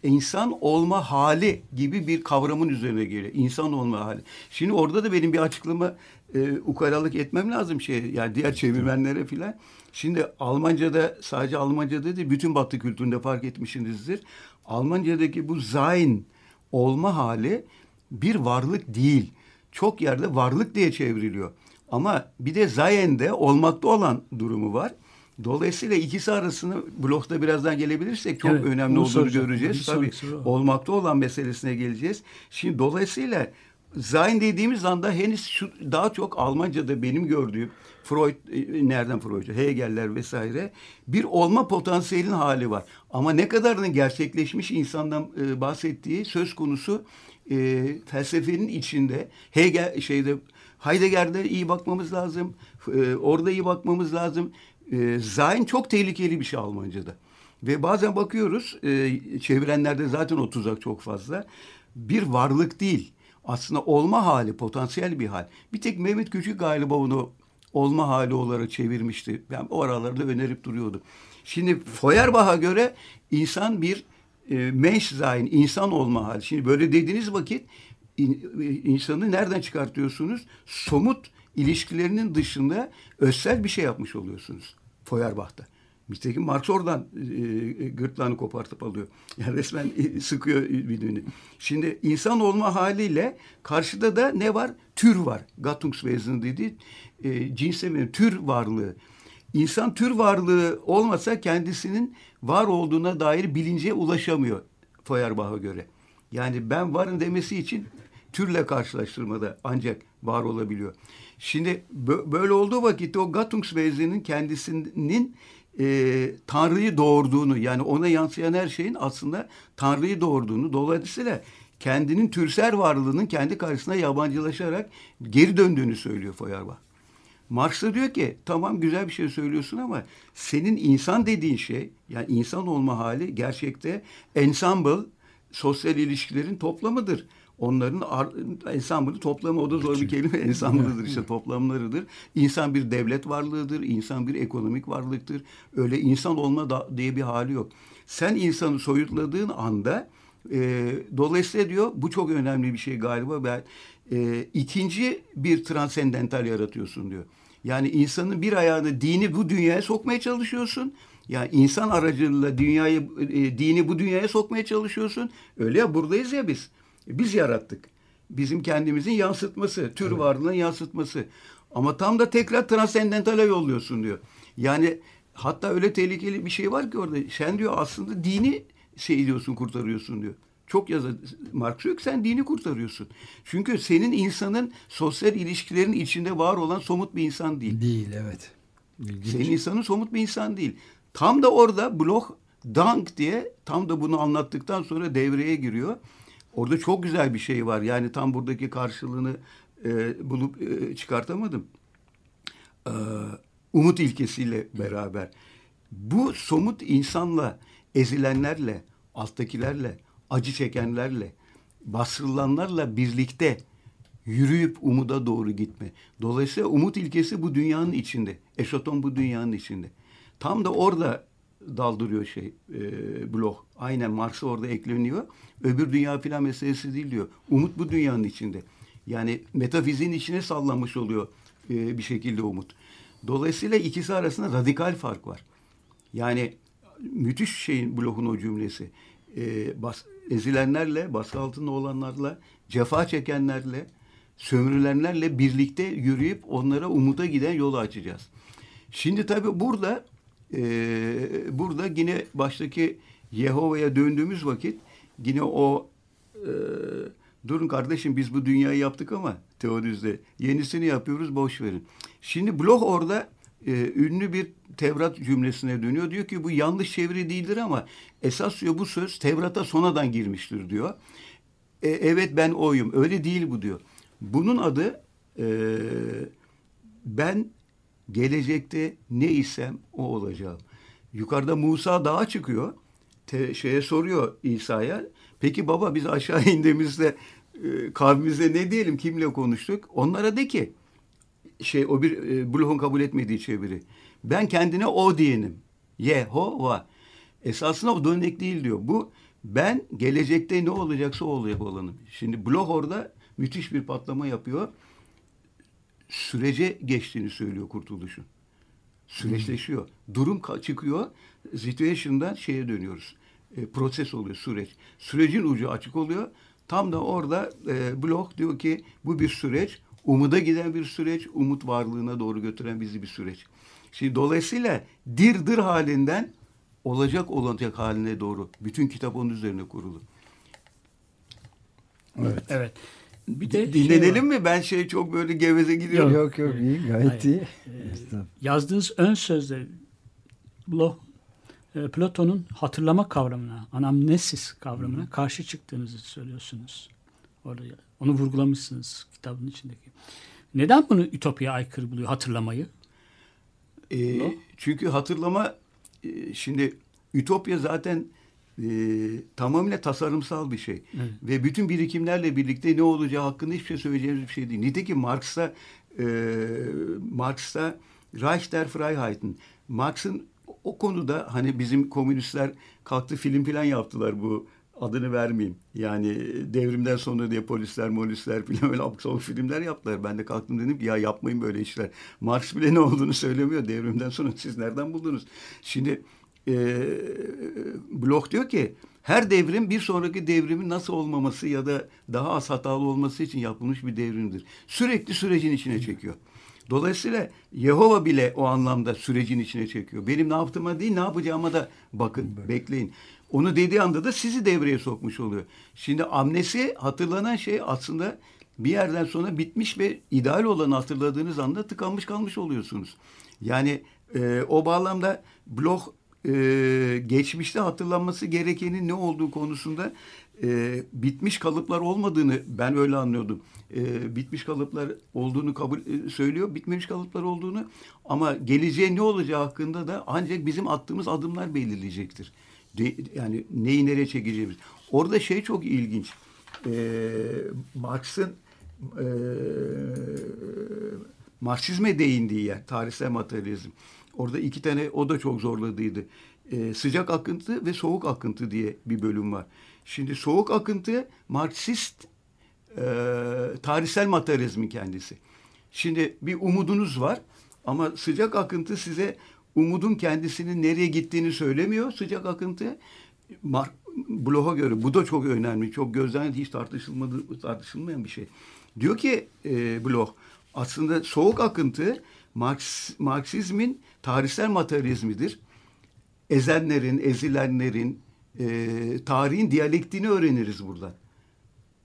insan olma hali gibi bir kavramın üzerine geliyor. İnsan olma hali. Şimdi orada da benim bir açıklama e, ukalalık etmem lazım şey yani diğer çevirmenlere filan. Şimdi Almanca'da sadece Almanca'da değil bütün Batı kültüründe fark etmişsinizdir. Almanca'daki bu sein olma hali bir varlık değil. Çok yerde varlık diye çevriliyor. Ama bir de Zayen'de olmakta olan durumu var. Dolayısıyla ikisi arasını blokta birazdan gelebilirsek çok Evet, önemli olduğunu soracağım. göreceğiz. Tabii olmakta olan meselesine geleceğiz. Şimdi dolayısıyla Sein dediğimiz anda henüz şu, daha çok Almanca'da benim gördüğüm Freud, e, nereden Freud, Hegel'ler vesaire bir olma potansiyelin hali var. Ama ne kadarının gerçekleşmiş insandan e, bahsettiği söz konusu e, felsefenin içinde Hegel şeyde Heidegger'de iyi bakmamız lazım. E, orada iyi bakmamız lazım. E, Sein çok tehlikeli bir şey Almanca'da. Ve bazen bakıyoruz e, çevirenlerde zaten o tuzak çok fazla. Bir varlık değil. Aslında olma hali, potansiyel bir hal. Bir tek Mehmet Küçük galiba onu olma hali olarak çevirmişti. Ben o aralarda önerip duruyordu. Şimdi Feuerbach'a göre insan bir e, Menschsein, insan olma hali. Şimdi böyle dediğiniz vakit in, insanı nereden çıkartıyorsunuz? Somut ilişkilerinin dışında özsel bir şey yapmış oluyorsunuz Feuerbach'ta. Nitekim Marx oradan e, gırtlağını kopartıp alıyor. Yani resmen e, sıkıyor birini. Şimdi insan olma haliyle karşıda da ne var? Tür var. Gattungswesen dediği e, cinsel tür varlığı. İnsan tür varlığı olmasa kendisinin var olduğuna dair bilince ulaşamıyor Feuerbach'a göre. Yani ben varım demesi için türle karşılaştırmada ancak var olabiliyor. Şimdi böyle olduğu vakitte o Gattungswesen'in kendisinin e, Tanrı'yı doğurduğunu yani ona yansıyan her şeyin aslında Tanrı'yı doğurduğunu dolayısıyla kendinin türsel varlığının kendi karşısına yabancılaşarak geri döndüğünü söylüyor Feuerbach. Marx da diyor ki tamam güzel bir şey söylüyorsun ama senin insan dediğin şey yani insan olma hali gerçekte ensemble sosyal ilişkilerin toplamıdır. Onların ensemble toplamı o da zor bir kelime ensemble'dır işte toplamlarıdır. İnsan bir devlet varlığıdır, insan bir ekonomik varlıktır. Öyle insan olma da, diye bir hali yok. Sen insanı soyutladığın anda e, dolayısıyla diyor bu çok önemli bir şey galiba. Ben e, ikinci bir transendental yaratıyorsun diyor. Yani insanın bir ayağını dini bu dünyaya sokmaya çalışıyorsun. Yani insan aracılığıyla dünyayı e, dini bu dünyaya sokmaya çalışıyorsun. Öyle ya buradayız ya biz. Biz yarattık. Bizim kendimizin yansıtması, tür evet. varlığının yansıtması. Ama tam da tekrar transendentale yolluyorsun diyor. Yani hatta öyle tehlikeli bir şey var ki orada. Sen diyor aslında dini şey diyorsun kurtarıyorsun diyor. Çok yazı Marx ki sen dini kurtarıyorsun. Çünkü senin insanın sosyal ilişkilerin içinde var olan somut bir insan değil. Değil evet. İlginç. Senin insanın somut bir insan değil. Tam da orada Bloch Dank diye tam da bunu anlattıktan sonra devreye giriyor. Orada çok güzel bir şey var. Yani tam buradaki karşılığını e, bulup e, çıkartamadım. E, umut ilkesiyle beraber. Bu somut insanla, ezilenlerle, alttakilerle, acı çekenlerle, bastırılanlarla birlikte yürüyüp umuda doğru gitme. Dolayısıyla umut ilkesi bu dünyanın içinde. Eşaton bu dünyanın içinde. Tam da orada daldırıyor şey e, Bloch. Aynen Marx orada ekleniyor. Öbür dünya filan meselesi değil diyor. Umut bu dünyanın içinde. Yani metafiziğin içine sallanmış oluyor e, bir şekilde umut. Dolayısıyla ikisi arasında radikal fark var. Yani müthiş şeyin Bloch'un o cümlesi. E, bas, ezilenlerle, baskı altında olanlarla, cefa çekenlerle, sömürülenlerle birlikte yürüyüp onlara umuda giden yolu açacağız. Şimdi tabii burada e, burada yine baştaki Yehova'ya döndüğümüz vakit yine o e, durun kardeşim biz bu dünyayı yaptık ama teodüzde yenisini yapıyoruz boş verin. Şimdi Bloch orada e, ünlü bir Tevrat cümlesine dönüyor. Diyor ki bu yanlış çeviri değildir ama esas diyor bu söz Tevrat'a sonradan girmiştir diyor. E, evet ben oyum. Öyle değil bu diyor. Bunun adı e, ben gelecekte ne isem o olacağım. Yukarıda Musa dağa çıkıyor. Te, şeye soruyor İsa'ya. Peki baba biz aşağı indiğimizde e, kavmimizde ne diyelim kimle konuştuk? Onlara de ki şey o bir e, Bloch'un kabul etmediği çeviri. Ben kendine o diyenim. Yehova. Esasında o dönek değil diyor. Bu ben gelecekte ne olacaksa o olacak olanım. Şimdi Bloch orada müthiş bir patlama yapıyor sürece geçtiğini söylüyor kurtuluşun. Süreçleşiyor. Hmm. Durum çıkıyor. Situation'dan şeye dönüyoruz. E, proses oluyor süreç. Sürecin ucu açık oluyor. Tam da orada e, Bloch diyor ki bu bir süreç. Umuda giden bir süreç. Umut varlığına doğru götüren bizi bir süreç. Şimdi dolayısıyla dirdir halinden olacak olacak haline doğru. Bütün kitap onun üzerine kurulu. Evet. Evet. Bir de şey Dinlenelim var. mi? Ben şey çok böyle geveze gidiyorum. Yok yok iyi gayet Hayır. iyi. Yazdığınız ön sözde e, Platon'un hatırlama kavramına, anamnesis kavramına karşı çıktığınızı söylüyorsunuz. Orada onu vurgulamışsınız kitabın içindeki. Neden bunu ütopya aykırı buluyor hatırlamayı? Ee, çünkü hatırlama e, şimdi Ütopya zaten e, tamamıyla tasarımsal bir şey. Evet. Ve bütün birikimlerle birlikte ne olacağı hakkında hiçbir şey söyleyeceğimiz bir şey değil. Nitekim Marx'ta e, Marx'ta Reich der Freiheiten Marx'ın o konuda hani bizim komünistler kalktı film falan yaptılar bu adını vermeyeyim. Yani devrimden sonra diye polisler, molisler falan öyle sabuk filmler yaptılar. Ben de kalktım dedim ki ya yapmayın böyle işler. Marx bile ne olduğunu söylemiyor. Devrimden sonra siz nereden buldunuz? Şimdi e, Bloch diyor ki her devrim bir sonraki devrimin nasıl olmaması ya da daha az hatalı olması için yapılmış bir devrimdir. Sürekli sürecin içine çekiyor. Dolayısıyla Yehova bile o anlamda sürecin içine çekiyor. Benim ne yaptığıma değil ne yapacağıma da bakın, bekleyin. Onu dediği anda da sizi devreye sokmuş oluyor. Şimdi amnesi hatırlanan şey aslında bir yerden sonra bitmiş ve ideal olanı hatırladığınız anda tıkanmış kalmış oluyorsunuz. Yani e, o bağlamda Bloch e, geçmişte hatırlanması gerekenin ne olduğu konusunda e, bitmiş kalıplar olmadığını ben öyle anlıyordum. E, bitmiş kalıplar olduğunu kabul e, söylüyor, bitmemiş kalıplar olduğunu ama geleceğe ne olacağı hakkında da ancak bizim attığımız adımlar belirleyecektir. De, yani neyi nereye çekeceğimiz. Orada şey çok ilginç. E, Marx'ın e, Marksizme değindiği yer, tarihsel materyalizm. Orada iki tane o da çok zorladıydı. Ee, sıcak akıntı ve soğuk akıntı diye bir bölüm var. Şimdi soğuk akıntı Marksist e, tarihsel materyalizmin kendisi. Şimdi bir umudunuz var ama sıcak akıntı size umudun kendisinin nereye gittiğini söylemiyor. Sıcak akıntı Mar Bloch'a göre bu da çok önemli. Çok gözden hiç tartışılmadı, tartışılmayan bir şey. Diyor ki e, Bloch aslında soğuk akıntı Marks, Marksizmin tarihsel materyalizmidir. Ezenlerin, ezilenlerin, e, tarihin diyalektiğini öğreniriz buradan.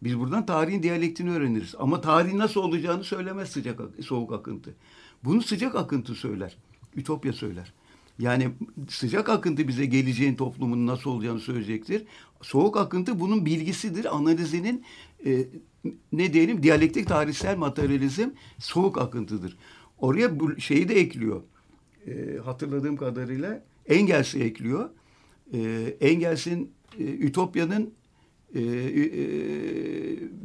Biz buradan tarihin diyalektini öğreniriz. Ama tarihin nasıl olacağını söylemez sıcak soğuk akıntı. Bunu sıcak akıntı söyler. Ütopya söyler. Yani sıcak akıntı bize geleceğin toplumun nasıl olacağını söyleyecektir. Soğuk akıntı bunun bilgisidir, analizinin e, ne diyelim diyalektik tarihsel materyalizm soğuk akıntıdır. Oraya bu şeyi de ekliyor. E, hatırladığım kadarıyla Engels'i ekliyor. E, Engels'in e, Ütopya'nın e, e,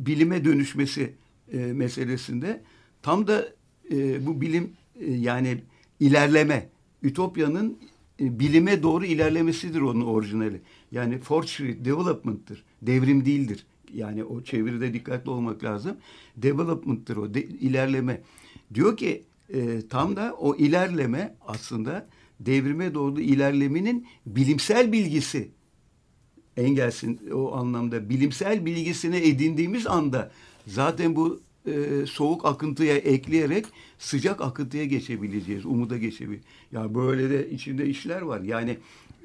bilime dönüşmesi e, meselesinde tam da e, bu bilim e, yani ilerleme Ütopya'nın e, bilime doğru ilerlemesidir onun orijinali. Yani fortschritt, development'tır. Devrim değildir. Yani o çeviride dikkatli olmak lazım. Development'tır o, de, ilerleme. Diyor ki e, tam da o ilerleme aslında devrime doğru ilerlemenin bilimsel bilgisi Engels'in o anlamda bilimsel bilgisini edindiğimiz anda zaten bu e, soğuk akıntıya ekleyerek sıcak akıntıya geçebileceğiz, umuda geçebiliriz. Ya böyle de içinde işler var. Yani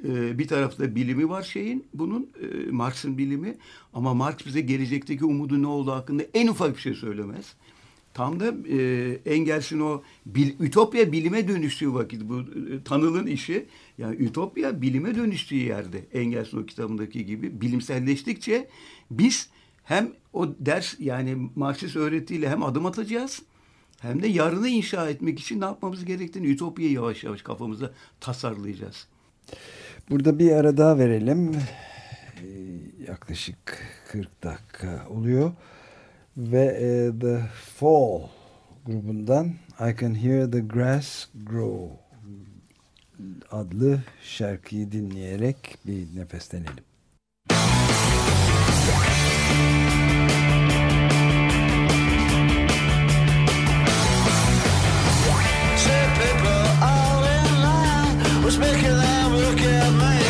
e, bir tarafta bilimi var şeyin, bunun e, Marx'ın bilimi ama Marx bize gelecekteki umudu ne olduğu hakkında en ufak bir şey söylemez. Tam da e, Engels'in o bil, ütopya bilime dönüştüğü vakit bu e, Tanıl'ın işi yani ütopya bilime dönüştüğü yerde Engels'in o kitabındaki gibi bilimselleştikçe biz hem o ders yani Marksist öğretiyle hem adım atacağız hem de yarını inşa etmek için ne yapmamız gerektiğini ütopyayı yavaş yavaş kafamızda tasarlayacağız. Burada bir ara daha verelim. Ee, yaklaşık 40 dakika oluyor. Ve e, The Fall grubundan I Can Hear the Grass Grow adlı şarkıyı dinleyerek bir nefeslenelim. Was making them look at me.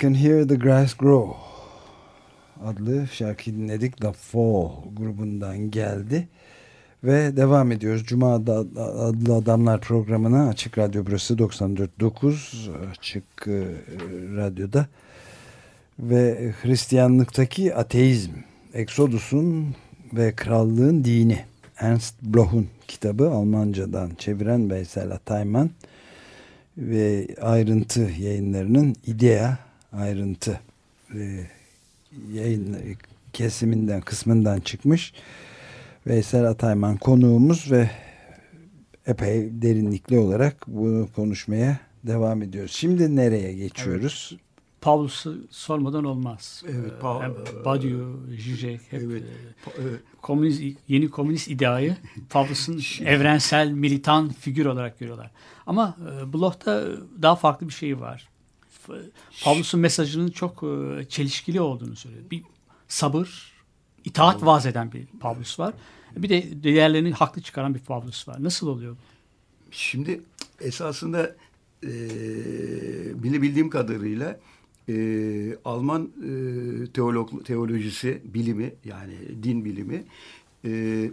Can Hear the Grass Grow adlı şarkıyı dinledik. The Fall grubundan geldi. Ve devam ediyoruz. Cuma Ad- adlı adamlar programına Açık Radyo burası 94.9 Açık e, Radyo'da ve Hristiyanlıktaki ateizm, Exodus'un ve Krallığın Dini Ernst Bloch'un kitabı Almancadan çeviren Veysel Atayman ve ayrıntı yayınlarının idea ayrıntı e, yayın kesiminden kısmından çıkmış. Veysel Atayman konuğumuz ve epey derinlikli olarak bunu konuşmaya devam ediyoruz. Şimdi nereye geçiyoruz? Pavlus'u sormadan olmaz. Evet, Ee, Pa- hem Badiou, Zizek hep Evet. e, komünist, yeni komünist ideayı Pavlus'un evrensel militan figür olarak görüyorlar. Ama e, Bloch'ta daha farklı bir şey var. Pavlus'un mesajının çok e, çelişkili olduğunu söylüyor. Bir sabır, itaat vaaz eden bir Pavlus var. Bir de diğerlerini haklı çıkaran bir Pavlus var. Nasıl oluyor? Şimdi esasında e, bilebildiğim kadarıyla e, Alman e, teolog, teolojisi bilimi yani din bilimi e,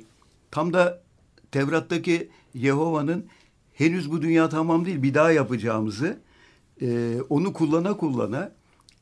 tam da Tevrat'taki Yehova'nın henüz bu dünya tamam değil bir daha yapacağımızı e, onu kullana kullana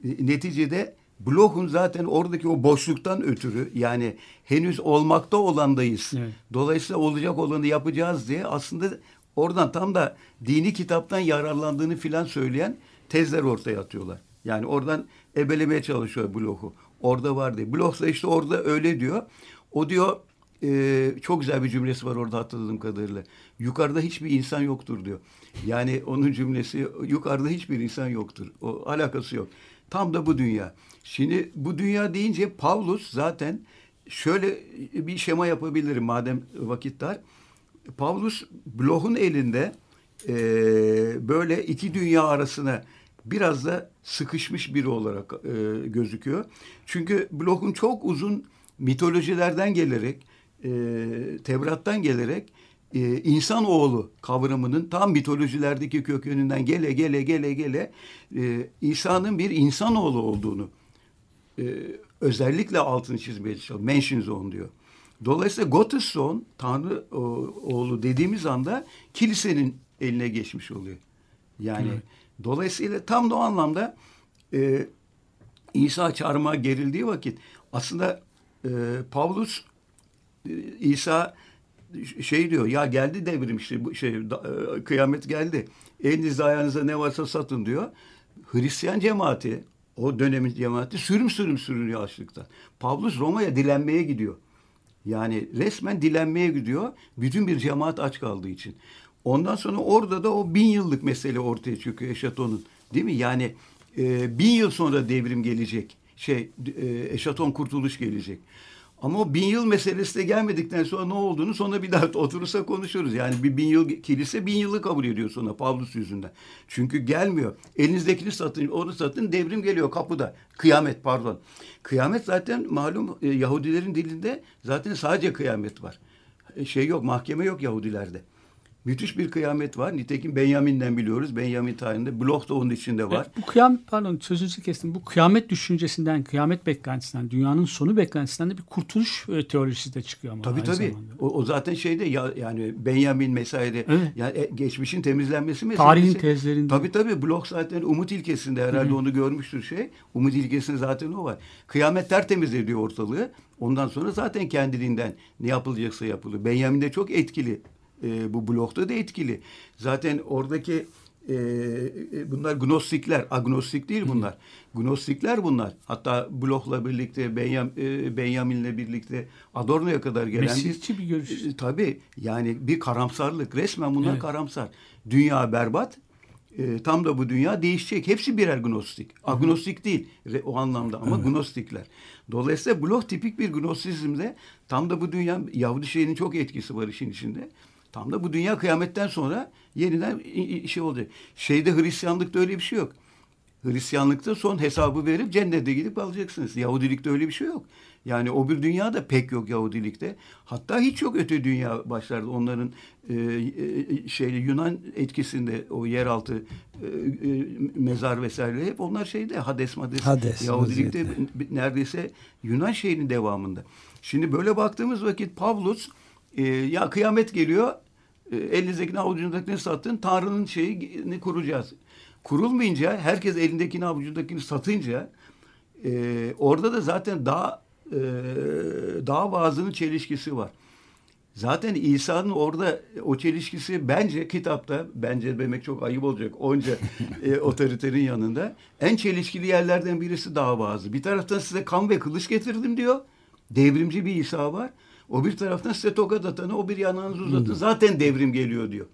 e, neticede Bloch'un zaten oradaki o boşluktan ötürü yani henüz olmakta olandayız. Evet. Dolayısıyla olacak olanı yapacağız diye aslında oradan tam da dini kitaptan yararlandığını filan söyleyen tezler ortaya atıyorlar. Yani oradan ebelemeye çalışıyor Bloch'u. Orada var diye. Bloch da işte orada öyle diyor. O diyor e, çok güzel bir cümlesi var orada hatırladığım kadarıyla. Yukarıda hiçbir insan yoktur diyor. Yani onun cümlesi yukarıda hiçbir insan yoktur. O alakası yok. Tam da bu dünya. Şimdi bu dünya deyince Pavlus zaten şöyle bir şema yapabilirim madem vakit dar. Pavlus Bloch'un elinde e, böyle iki dünya arasına biraz da sıkışmış biri olarak e, gözüküyor. Çünkü Bloch'un çok uzun mitolojilerden gelerek, e, Tevrat'tan gelerek e, insan oğlu kavramının tam mitolojilerdeki kökeninden gele gele gele gele e, İsa'nın bir insanoğlu olduğunu e, özellikle altını çizmeye çalışıyor. Menschensohn diyor. Dolayısıyla Gottessohn, Tanrı o, oğlu dediğimiz anda kilisenin eline geçmiş oluyor. Yani Dolayısıyla tam da o anlamda e, İsa çarmıha gerildiği vakit aslında e, Pavlus İsa şey diyor ya geldi devrim işte bu şey e, kıyamet geldi. Elinizde ayağınıza ne varsa satın diyor. Hristiyan cemaati o dönemin cemaati sürüm sürüm sürünüyor açlıktan. Pavlus Roma'ya dilenmeye gidiyor. Yani resmen dilenmeye gidiyor. Bütün bir cemaat aç kaldığı için. Ondan sonra orada da o bin yıllık mesele ortaya çıkıyor Eşaton'un. Değil mi? Yani e, bin yıl sonra devrim gelecek. Şey e, Eşaton kurtuluş gelecek. Ama o bin yıl meselesi de gelmedikten sonra ne olduğunu sonra bir daha oturursa konuşuruz. Yani bir bin yıl kilise bin yılı kabul ediyor sonra Pavlus yüzünden. Çünkü gelmiyor. Elinizdekini satın, onu satın devrim geliyor kapıda. Kıyamet pardon. Kıyamet zaten malum e, Yahudilerin dilinde zaten sadece kıyamet var. E, şey yok mahkeme yok Yahudilerde. Müthiş bir kıyamet var. Nitekim Benjamin'den biliyoruz. Benjamin tarihinde. Blok da onun içinde var. Bu kıyamet pardon sözünüzü kestim. Bu kıyamet düşüncesinden, kıyamet beklentisinden, dünyanın sonu beklentisinden de bir kurtuluş e, teorisi de çıkıyor ama. Tabii tabii. zamanda. O, o zaten şeyde ya, yani Benjamin vesaire Evet. yani e, geçmişin temizlenmesi meselesi. Tarihin tezlerinde. Tabii tabii blok zaten umut ilkesinde herhalde onu görmüştür şey. Umut ilkesinde zaten o var. Kıyamet tertemiz ediyor ortalığı. Ondan sonra zaten kendiliğinden ne yapılacaksa yapılıyor. Benjamin de çok etkili. E, bu blokta da etkili. Zaten oradaki e, e, bunlar gnostikler, agnostik değil bunlar. Gnostikler bunlar. Hatta blokla birlikte, Benyam, e, Benjamin'le birlikte Adorno'ya kadar gelen Mesihçi bir görüş. e, tabii yani bir karamsarlık. Resmen bunlar Evet. karamsar. Dünya berbat. E, tam da bu dünya değişecek. Hepsi birer gnostik. Agnostik değil re- o anlamda ama gnostikler. Dolayısıyla blok tipik bir gnostisizmde tam da bu dünya Yahudi şeyinin çok etkisi var işin içinde. Tam da bu dünya kıyametten sonra yeniden şey olacak. Şeyde Hristiyanlıkta öyle bir şey yok. Hristiyanlıkta son hesabı verip cennete gidip alacaksınız. Yahudilikte öyle bir şey yok. Yani o bir dünya da pek yok Yahudilikte. Hatta hiç yok öte dünya başlarda onların e, e, şey Yunan etkisinde o yeraltı e, e, mezar vesaire hep onlar şeyde Hades Mades. Hades Yahudilikte vaziyette. neredeyse Yunan şeyinin devamında. Şimdi böyle baktığımız vakit Pavlus e, ya kıyamet geliyor elinizdekini avucundakini sattın Tanrı'nın şeyini kuracağız. Kurulmayınca herkes elindekini avucundakini satınca e, orada da zaten daha e, daha vaazının çelişkisi var. Zaten İsa'nın orada o çelişkisi bence kitapta, bence demek çok ayıp olacak onca e, otoriterin yanında en çelişkili yerlerden birisi daha vaazı. Bir taraftan size kan ve kılıç getirdim diyor. Devrimci bir İsa var. O bir taraftan size tokat atanı o bir yanağınızı uzatın. Zaten devrim geliyor diyor.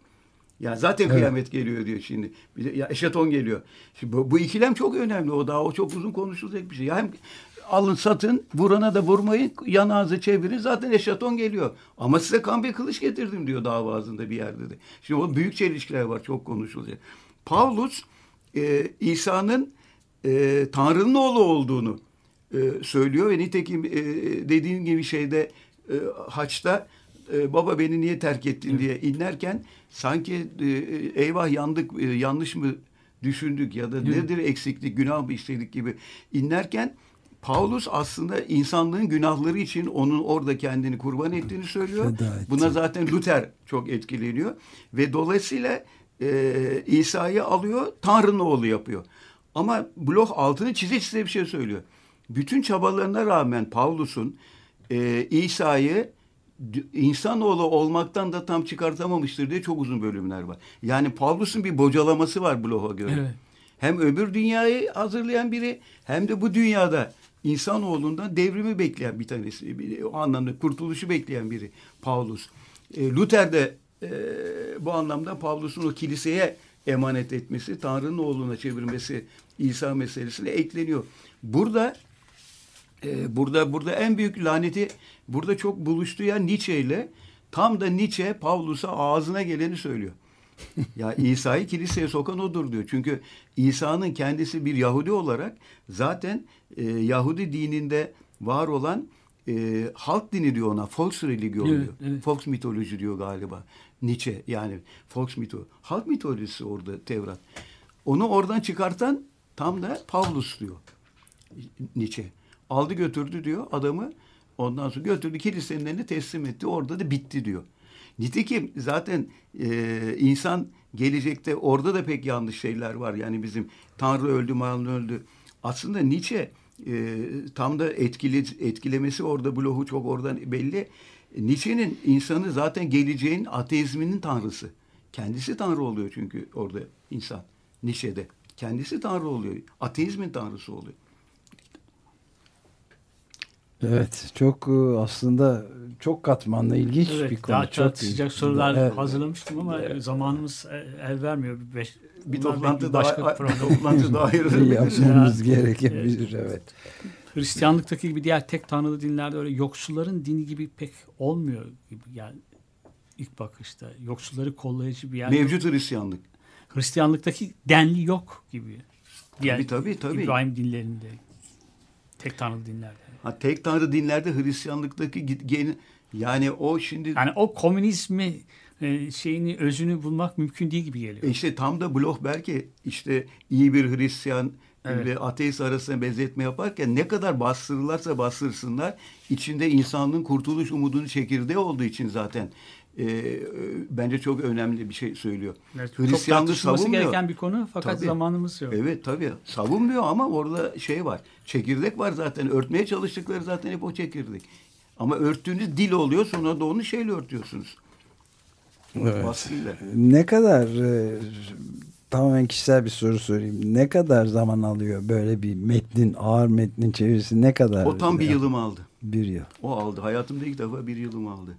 Ya zaten Evet. kıyamet geliyor diyor şimdi. Bir de, ya eşeton geliyor. Şimdi bu, bu ikilem çok önemli. O daha o çok uzun konuşulacak bir şey. Ya hem alın satın, vurana da vurmayın, yanağınızı çevirin. Zaten eşeton geliyor. Ama size kan ve kılıç getirdim diyor davasında bir yerde de. Şimdi o büyük çelişkiler var. Çok konuşulacak. Pavlus e, İsa'nın e, Tanrı'nın oğlu olduğunu e, söylüyor ve nitekim e, dediğin gibi şeyde e, haçta e, baba beni niye terk ettin diye inlerken sanki e, eyvah yandık e, yanlış mı düşündük ya da nedir eksiklik günah mı işledik gibi inlerken Paulus aslında insanlığın günahları için onun orada kendini kurban ettiğini söylüyor. Buna zaten Luther çok etkileniyor ve dolayısıyla e, İsa'yı alıyor Tanrı'nın oğlu yapıyor. Ama blok altını çize çize bir şey söylüyor. Bütün çabalarına rağmen Pavlus'un e, İsa'yı insanoğlu olmaktan da tam çıkartamamıştır diye çok uzun bölümler var. Yani Pavlus'un bir bocalaması var bloğa göre. Evet. Hem öbür dünyayı hazırlayan biri hem de bu dünyada insanoğlundan devrimi bekleyen bir tanesi. Bir- O anlamda kurtuluşu bekleyen biri Paulus. E, Luther de e, bu anlamda Pavlus'un o kiliseye emanet etmesi, Tanrı'nın oğluna çevirmesi İsa meselesine ekleniyor. Burada e, burada burada en büyük laneti burada çok buluştuğu yer Nietzsche ile tam da Nietzsche Pavlus'a ağzına geleni söylüyor. ya İsa'yı kiliseye sokan odur diyor. Çünkü İsa'nın kendisi bir Yahudi olarak zaten e, Yahudi dininde var olan e, halk dini diyor ona. Volksreligion Evet, diyor. evet. Volksmitoloji diyor galiba. Nietzsche yani Volksmito. Halk mitolojisi orada Tevrat. Onu oradan çıkartan tam da Pavlus diyor. Nietzsche. Aldı götürdü diyor adamı. Ondan sonra götürdü kilisenin eline teslim etti. Orada da bitti diyor. Nitekim zaten e, insan gelecekte orada da pek yanlış şeyler var. Yani bizim Tanrı öldü, mal öldü. Aslında Nietzsche e, tam da etkili, etkilemesi orada Bloch'u çok oradan belli. Nietzsche'nin insanı zaten geleceğin ateizminin tanrısı. Kendisi tanrı oluyor çünkü orada insan. Nietzsche'de. Kendisi tanrı oluyor. Ateizmin tanrısı oluyor. Evet çok e, aslında çok katmanlı ilginç Evet, bir konu. daha çok tartışacak sorular Evet. hazırlamıştım ama zamanımız e, el vermiyor. Bir, beş, Bir toplantı daha, başka toplantı daha ayrılır. yapmamız Ya. gerekebilir evet. Hristiyanlıktaki gibi diğer tek tanrılı dinlerde öyle yoksulların dini gibi pek olmuyor gibi yani ilk bakışta. Yoksulları kollayıcı bir yer. yok. Mevcut Hristiyanlık. Hristiyanlıktaki denli yok gibi. Diğer Tabii, tabii, tabii. İbrahim dinlerinde. Tek tanrılı dinlerde. Ha, tek tanrı dinlerde Hristiyanlıktaki git- gen yani o şimdi Yani o komünizmi e, şeyini özünü bulmak mümkün değil gibi geliyor. E işte tam da Bloch belki işte iyi bir Hristiyan Evet. ve ateist arasında benzetme yaparken ne kadar bastırırlarsa bastırsınlar içinde insanlığın kurtuluş umudunun çekirdeği olduğu için zaten e, e, bence çok önemli bir şey söylüyor. Evet, Hristiyanlığı savunmuyor. gereken bir konu fakat Tabii. zamanımız yok. Evet tabii savunmuyor ama orada şey var. Çekirdek var zaten. Örtmeye çalıştıkları zaten hep o çekirdek. Ama örttüğünüz dil oluyor sonra da onu şeyle örtüyorsunuz. Evet. Ne kadar e, tamamen kişisel bir soru sorayım. Ne kadar zaman alıyor böyle bir metnin ağır metnin çevirisi ne kadar? O tam bir Ya, yılımı aldı. Bir yıl. O aldı. Hayatımda ilk defa bir yılımı aldı.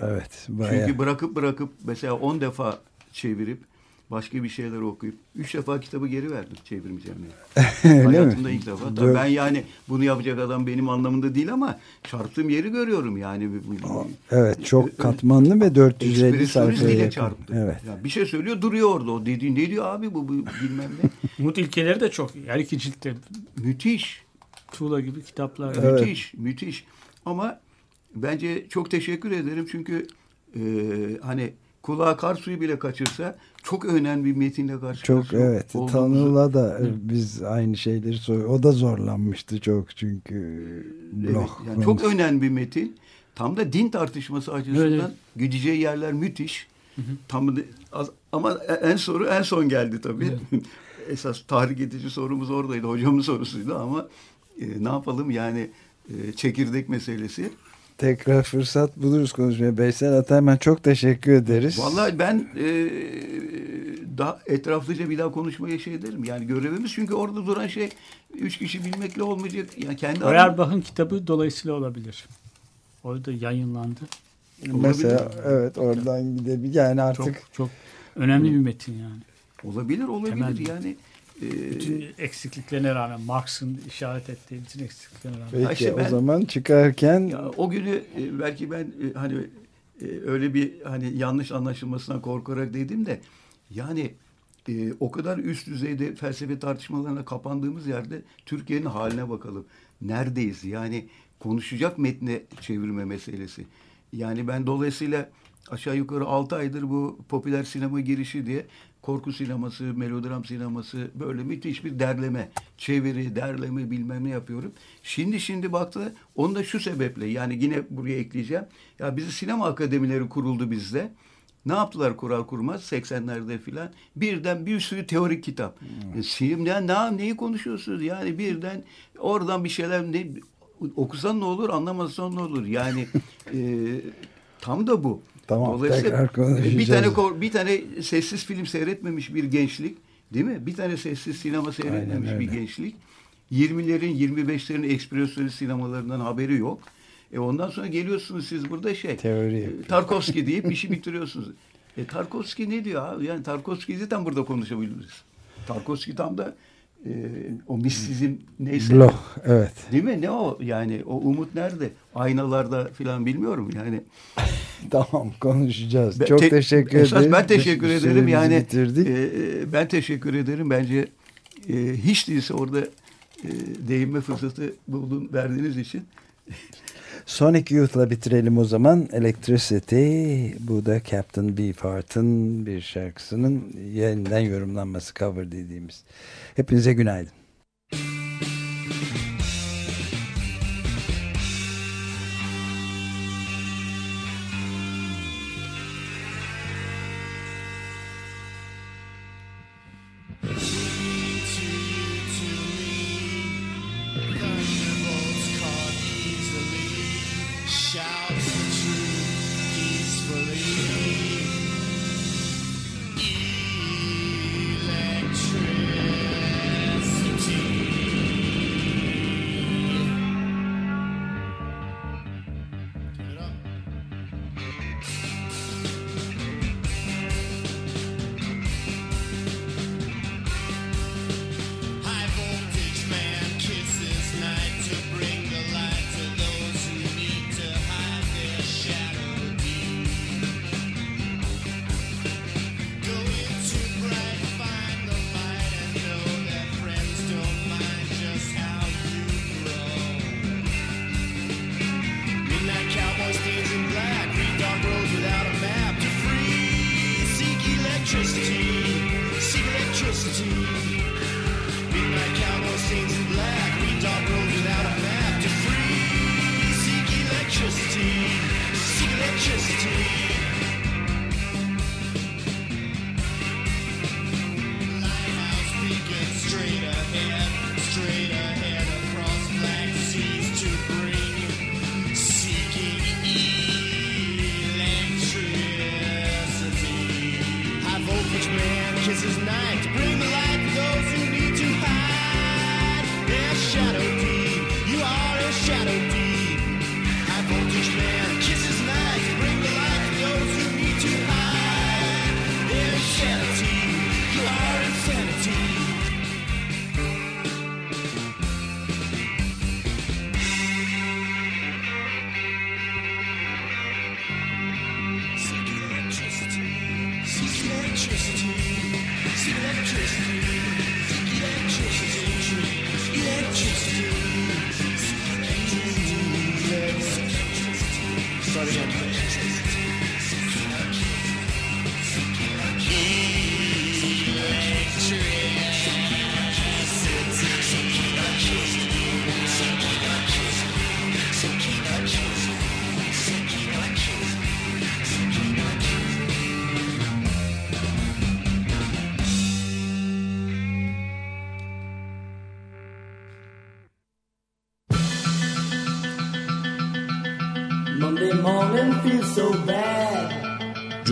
Evet. Bayağı. Çünkü bırakıp bırakıp mesela 10 defa çevirip başka bir şeyler okuyup 3 defa kitabı geri verdim çevirmeyeceğim diye. Öyle Hayatımda mi? ilk defa. Tabii Dört- ben yani bunu yapacak adam benim anlamında değil ama çarptığım yeri görüyorum yani. Evet çok katmanlı ve 450 Ekspresyonist sayfaya yakın. çarptı. Evet. Ya bir şey söylüyor duruyor orada. O dediğin ne diyor abi bu, bu bilmem ne. Umut ilkeleri de çok. Her iki ciltte müthiş. tuğla gibi kitaplar. Evet. Müthiş, müthiş. Ama bence çok teşekkür ederim çünkü e, hani kulağa kar suyu bile kaçırsa çok önemli bir metinle karşı Çok evet. Tanrı'la da e, biz aynı şeyleri sor. O da zorlanmıştı çok çünkü. Evet, Bloch yani çok önemli bir metin. Tam da din tartışması açısından Evet, evet. gideceği yerler müthiş. Tam da- az- ama en soru en son geldi tabii. Esas tahrik edici sorumuz oradaydı. Hocamın sorusuydu ama e, ne yapalım yani e, çekirdek meselesi. Tekrar fırsat buluruz konuşmaya. Beysel Atayman çok teşekkür ederiz. Vallahi ben e, daha etraflıca bir daha konuşmaya şey ederim. Yani görevimiz çünkü orada duran şey üç kişi bilmekle olmayacak. Yani kendi Feuerbach'ın kitabı dolayısıyla olabilir. Orada yayınlandı. Mesela Olabilir. evet oradan gidebilir. Yani artık Çok çok önemli bir metin yani. olabilir olabilir Temel bir- yani. e, Bütün eksikliklerine rağmen Marx'ın işaret ettiği bütün eksikliklerine rağmen. peki işte ben- o zaman çıkarken Ya o günü e, belki ben e, hani e, öyle bir hani yanlış anlaşılmasından korkarak dedim de yani e, o kadar üst düzeyde felsefe tartışmalarına kapandığımız yerde Türkiye'nin haline bakalım. Neredeyiz? Yani konuşacak metne çevirme meselesi. Yani ben dolayısıyla aşağı yukarı 6 aydır bu popüler sinema girişi diye korku sineması, melodram sineması böyle müthiş bir derleme, çeviri, derleme bilmem ne yapıyorum. Şimdi şimdi baktı onu da şu sebeple yani yine buraya ekleyeceğim. Ya bizi sinema akademileri kuruldu bizde. Ne yaptılar kurar kurmaz 80'lerde filan birden bir sürü teorik kitap. Hmm. Sinema ne, neyi konuşuyorsunuz? Yani birden oradan bir şeyler ne, okusan ne olur anlamasan ne olur? Yani e, tam da bu. Tamam, tekrar konuşacağız. bir tane bir tane sessiz film seyretmemiş bir gençlik, değil mi? Bir tane sessiz sinema seyretmemiş Aynen bir öyle. gençlik. 20'lerin 25'lerin ekspresyonist sinemalarından haberi yok. E ondan sonra geliyorsunuz siz burada şey. Teori e, yapıyor. Tarkovski deyip işi bitiriyorsunuz. E Tarkovski ne diyor abi? Yani Tarkovski'yi zaten burada konuşabiliriz. Tarkovski tam da e, o mistizm neyse. Bloch evet. Değil mi? Ne o? Yani o umut nerede? Aynalarda falan bilmiyorum yani. Tamam konuşacağız. Ben çok te- teşekkür esas ederim. Ben teşekkür ederim. Süremizi Yani bitirdik. e, e, ben teşekkür ederim. Bence e, hiç değilse orada e, değinme fırsatı buldun verdiğiniz için. Sonic Youth'la bitirelim o zaman. Electricity. Bu da Captain Beefheart'ın bir şarkısının yeniden yorumlanması cover dediğimiz. Hepinize günaydın.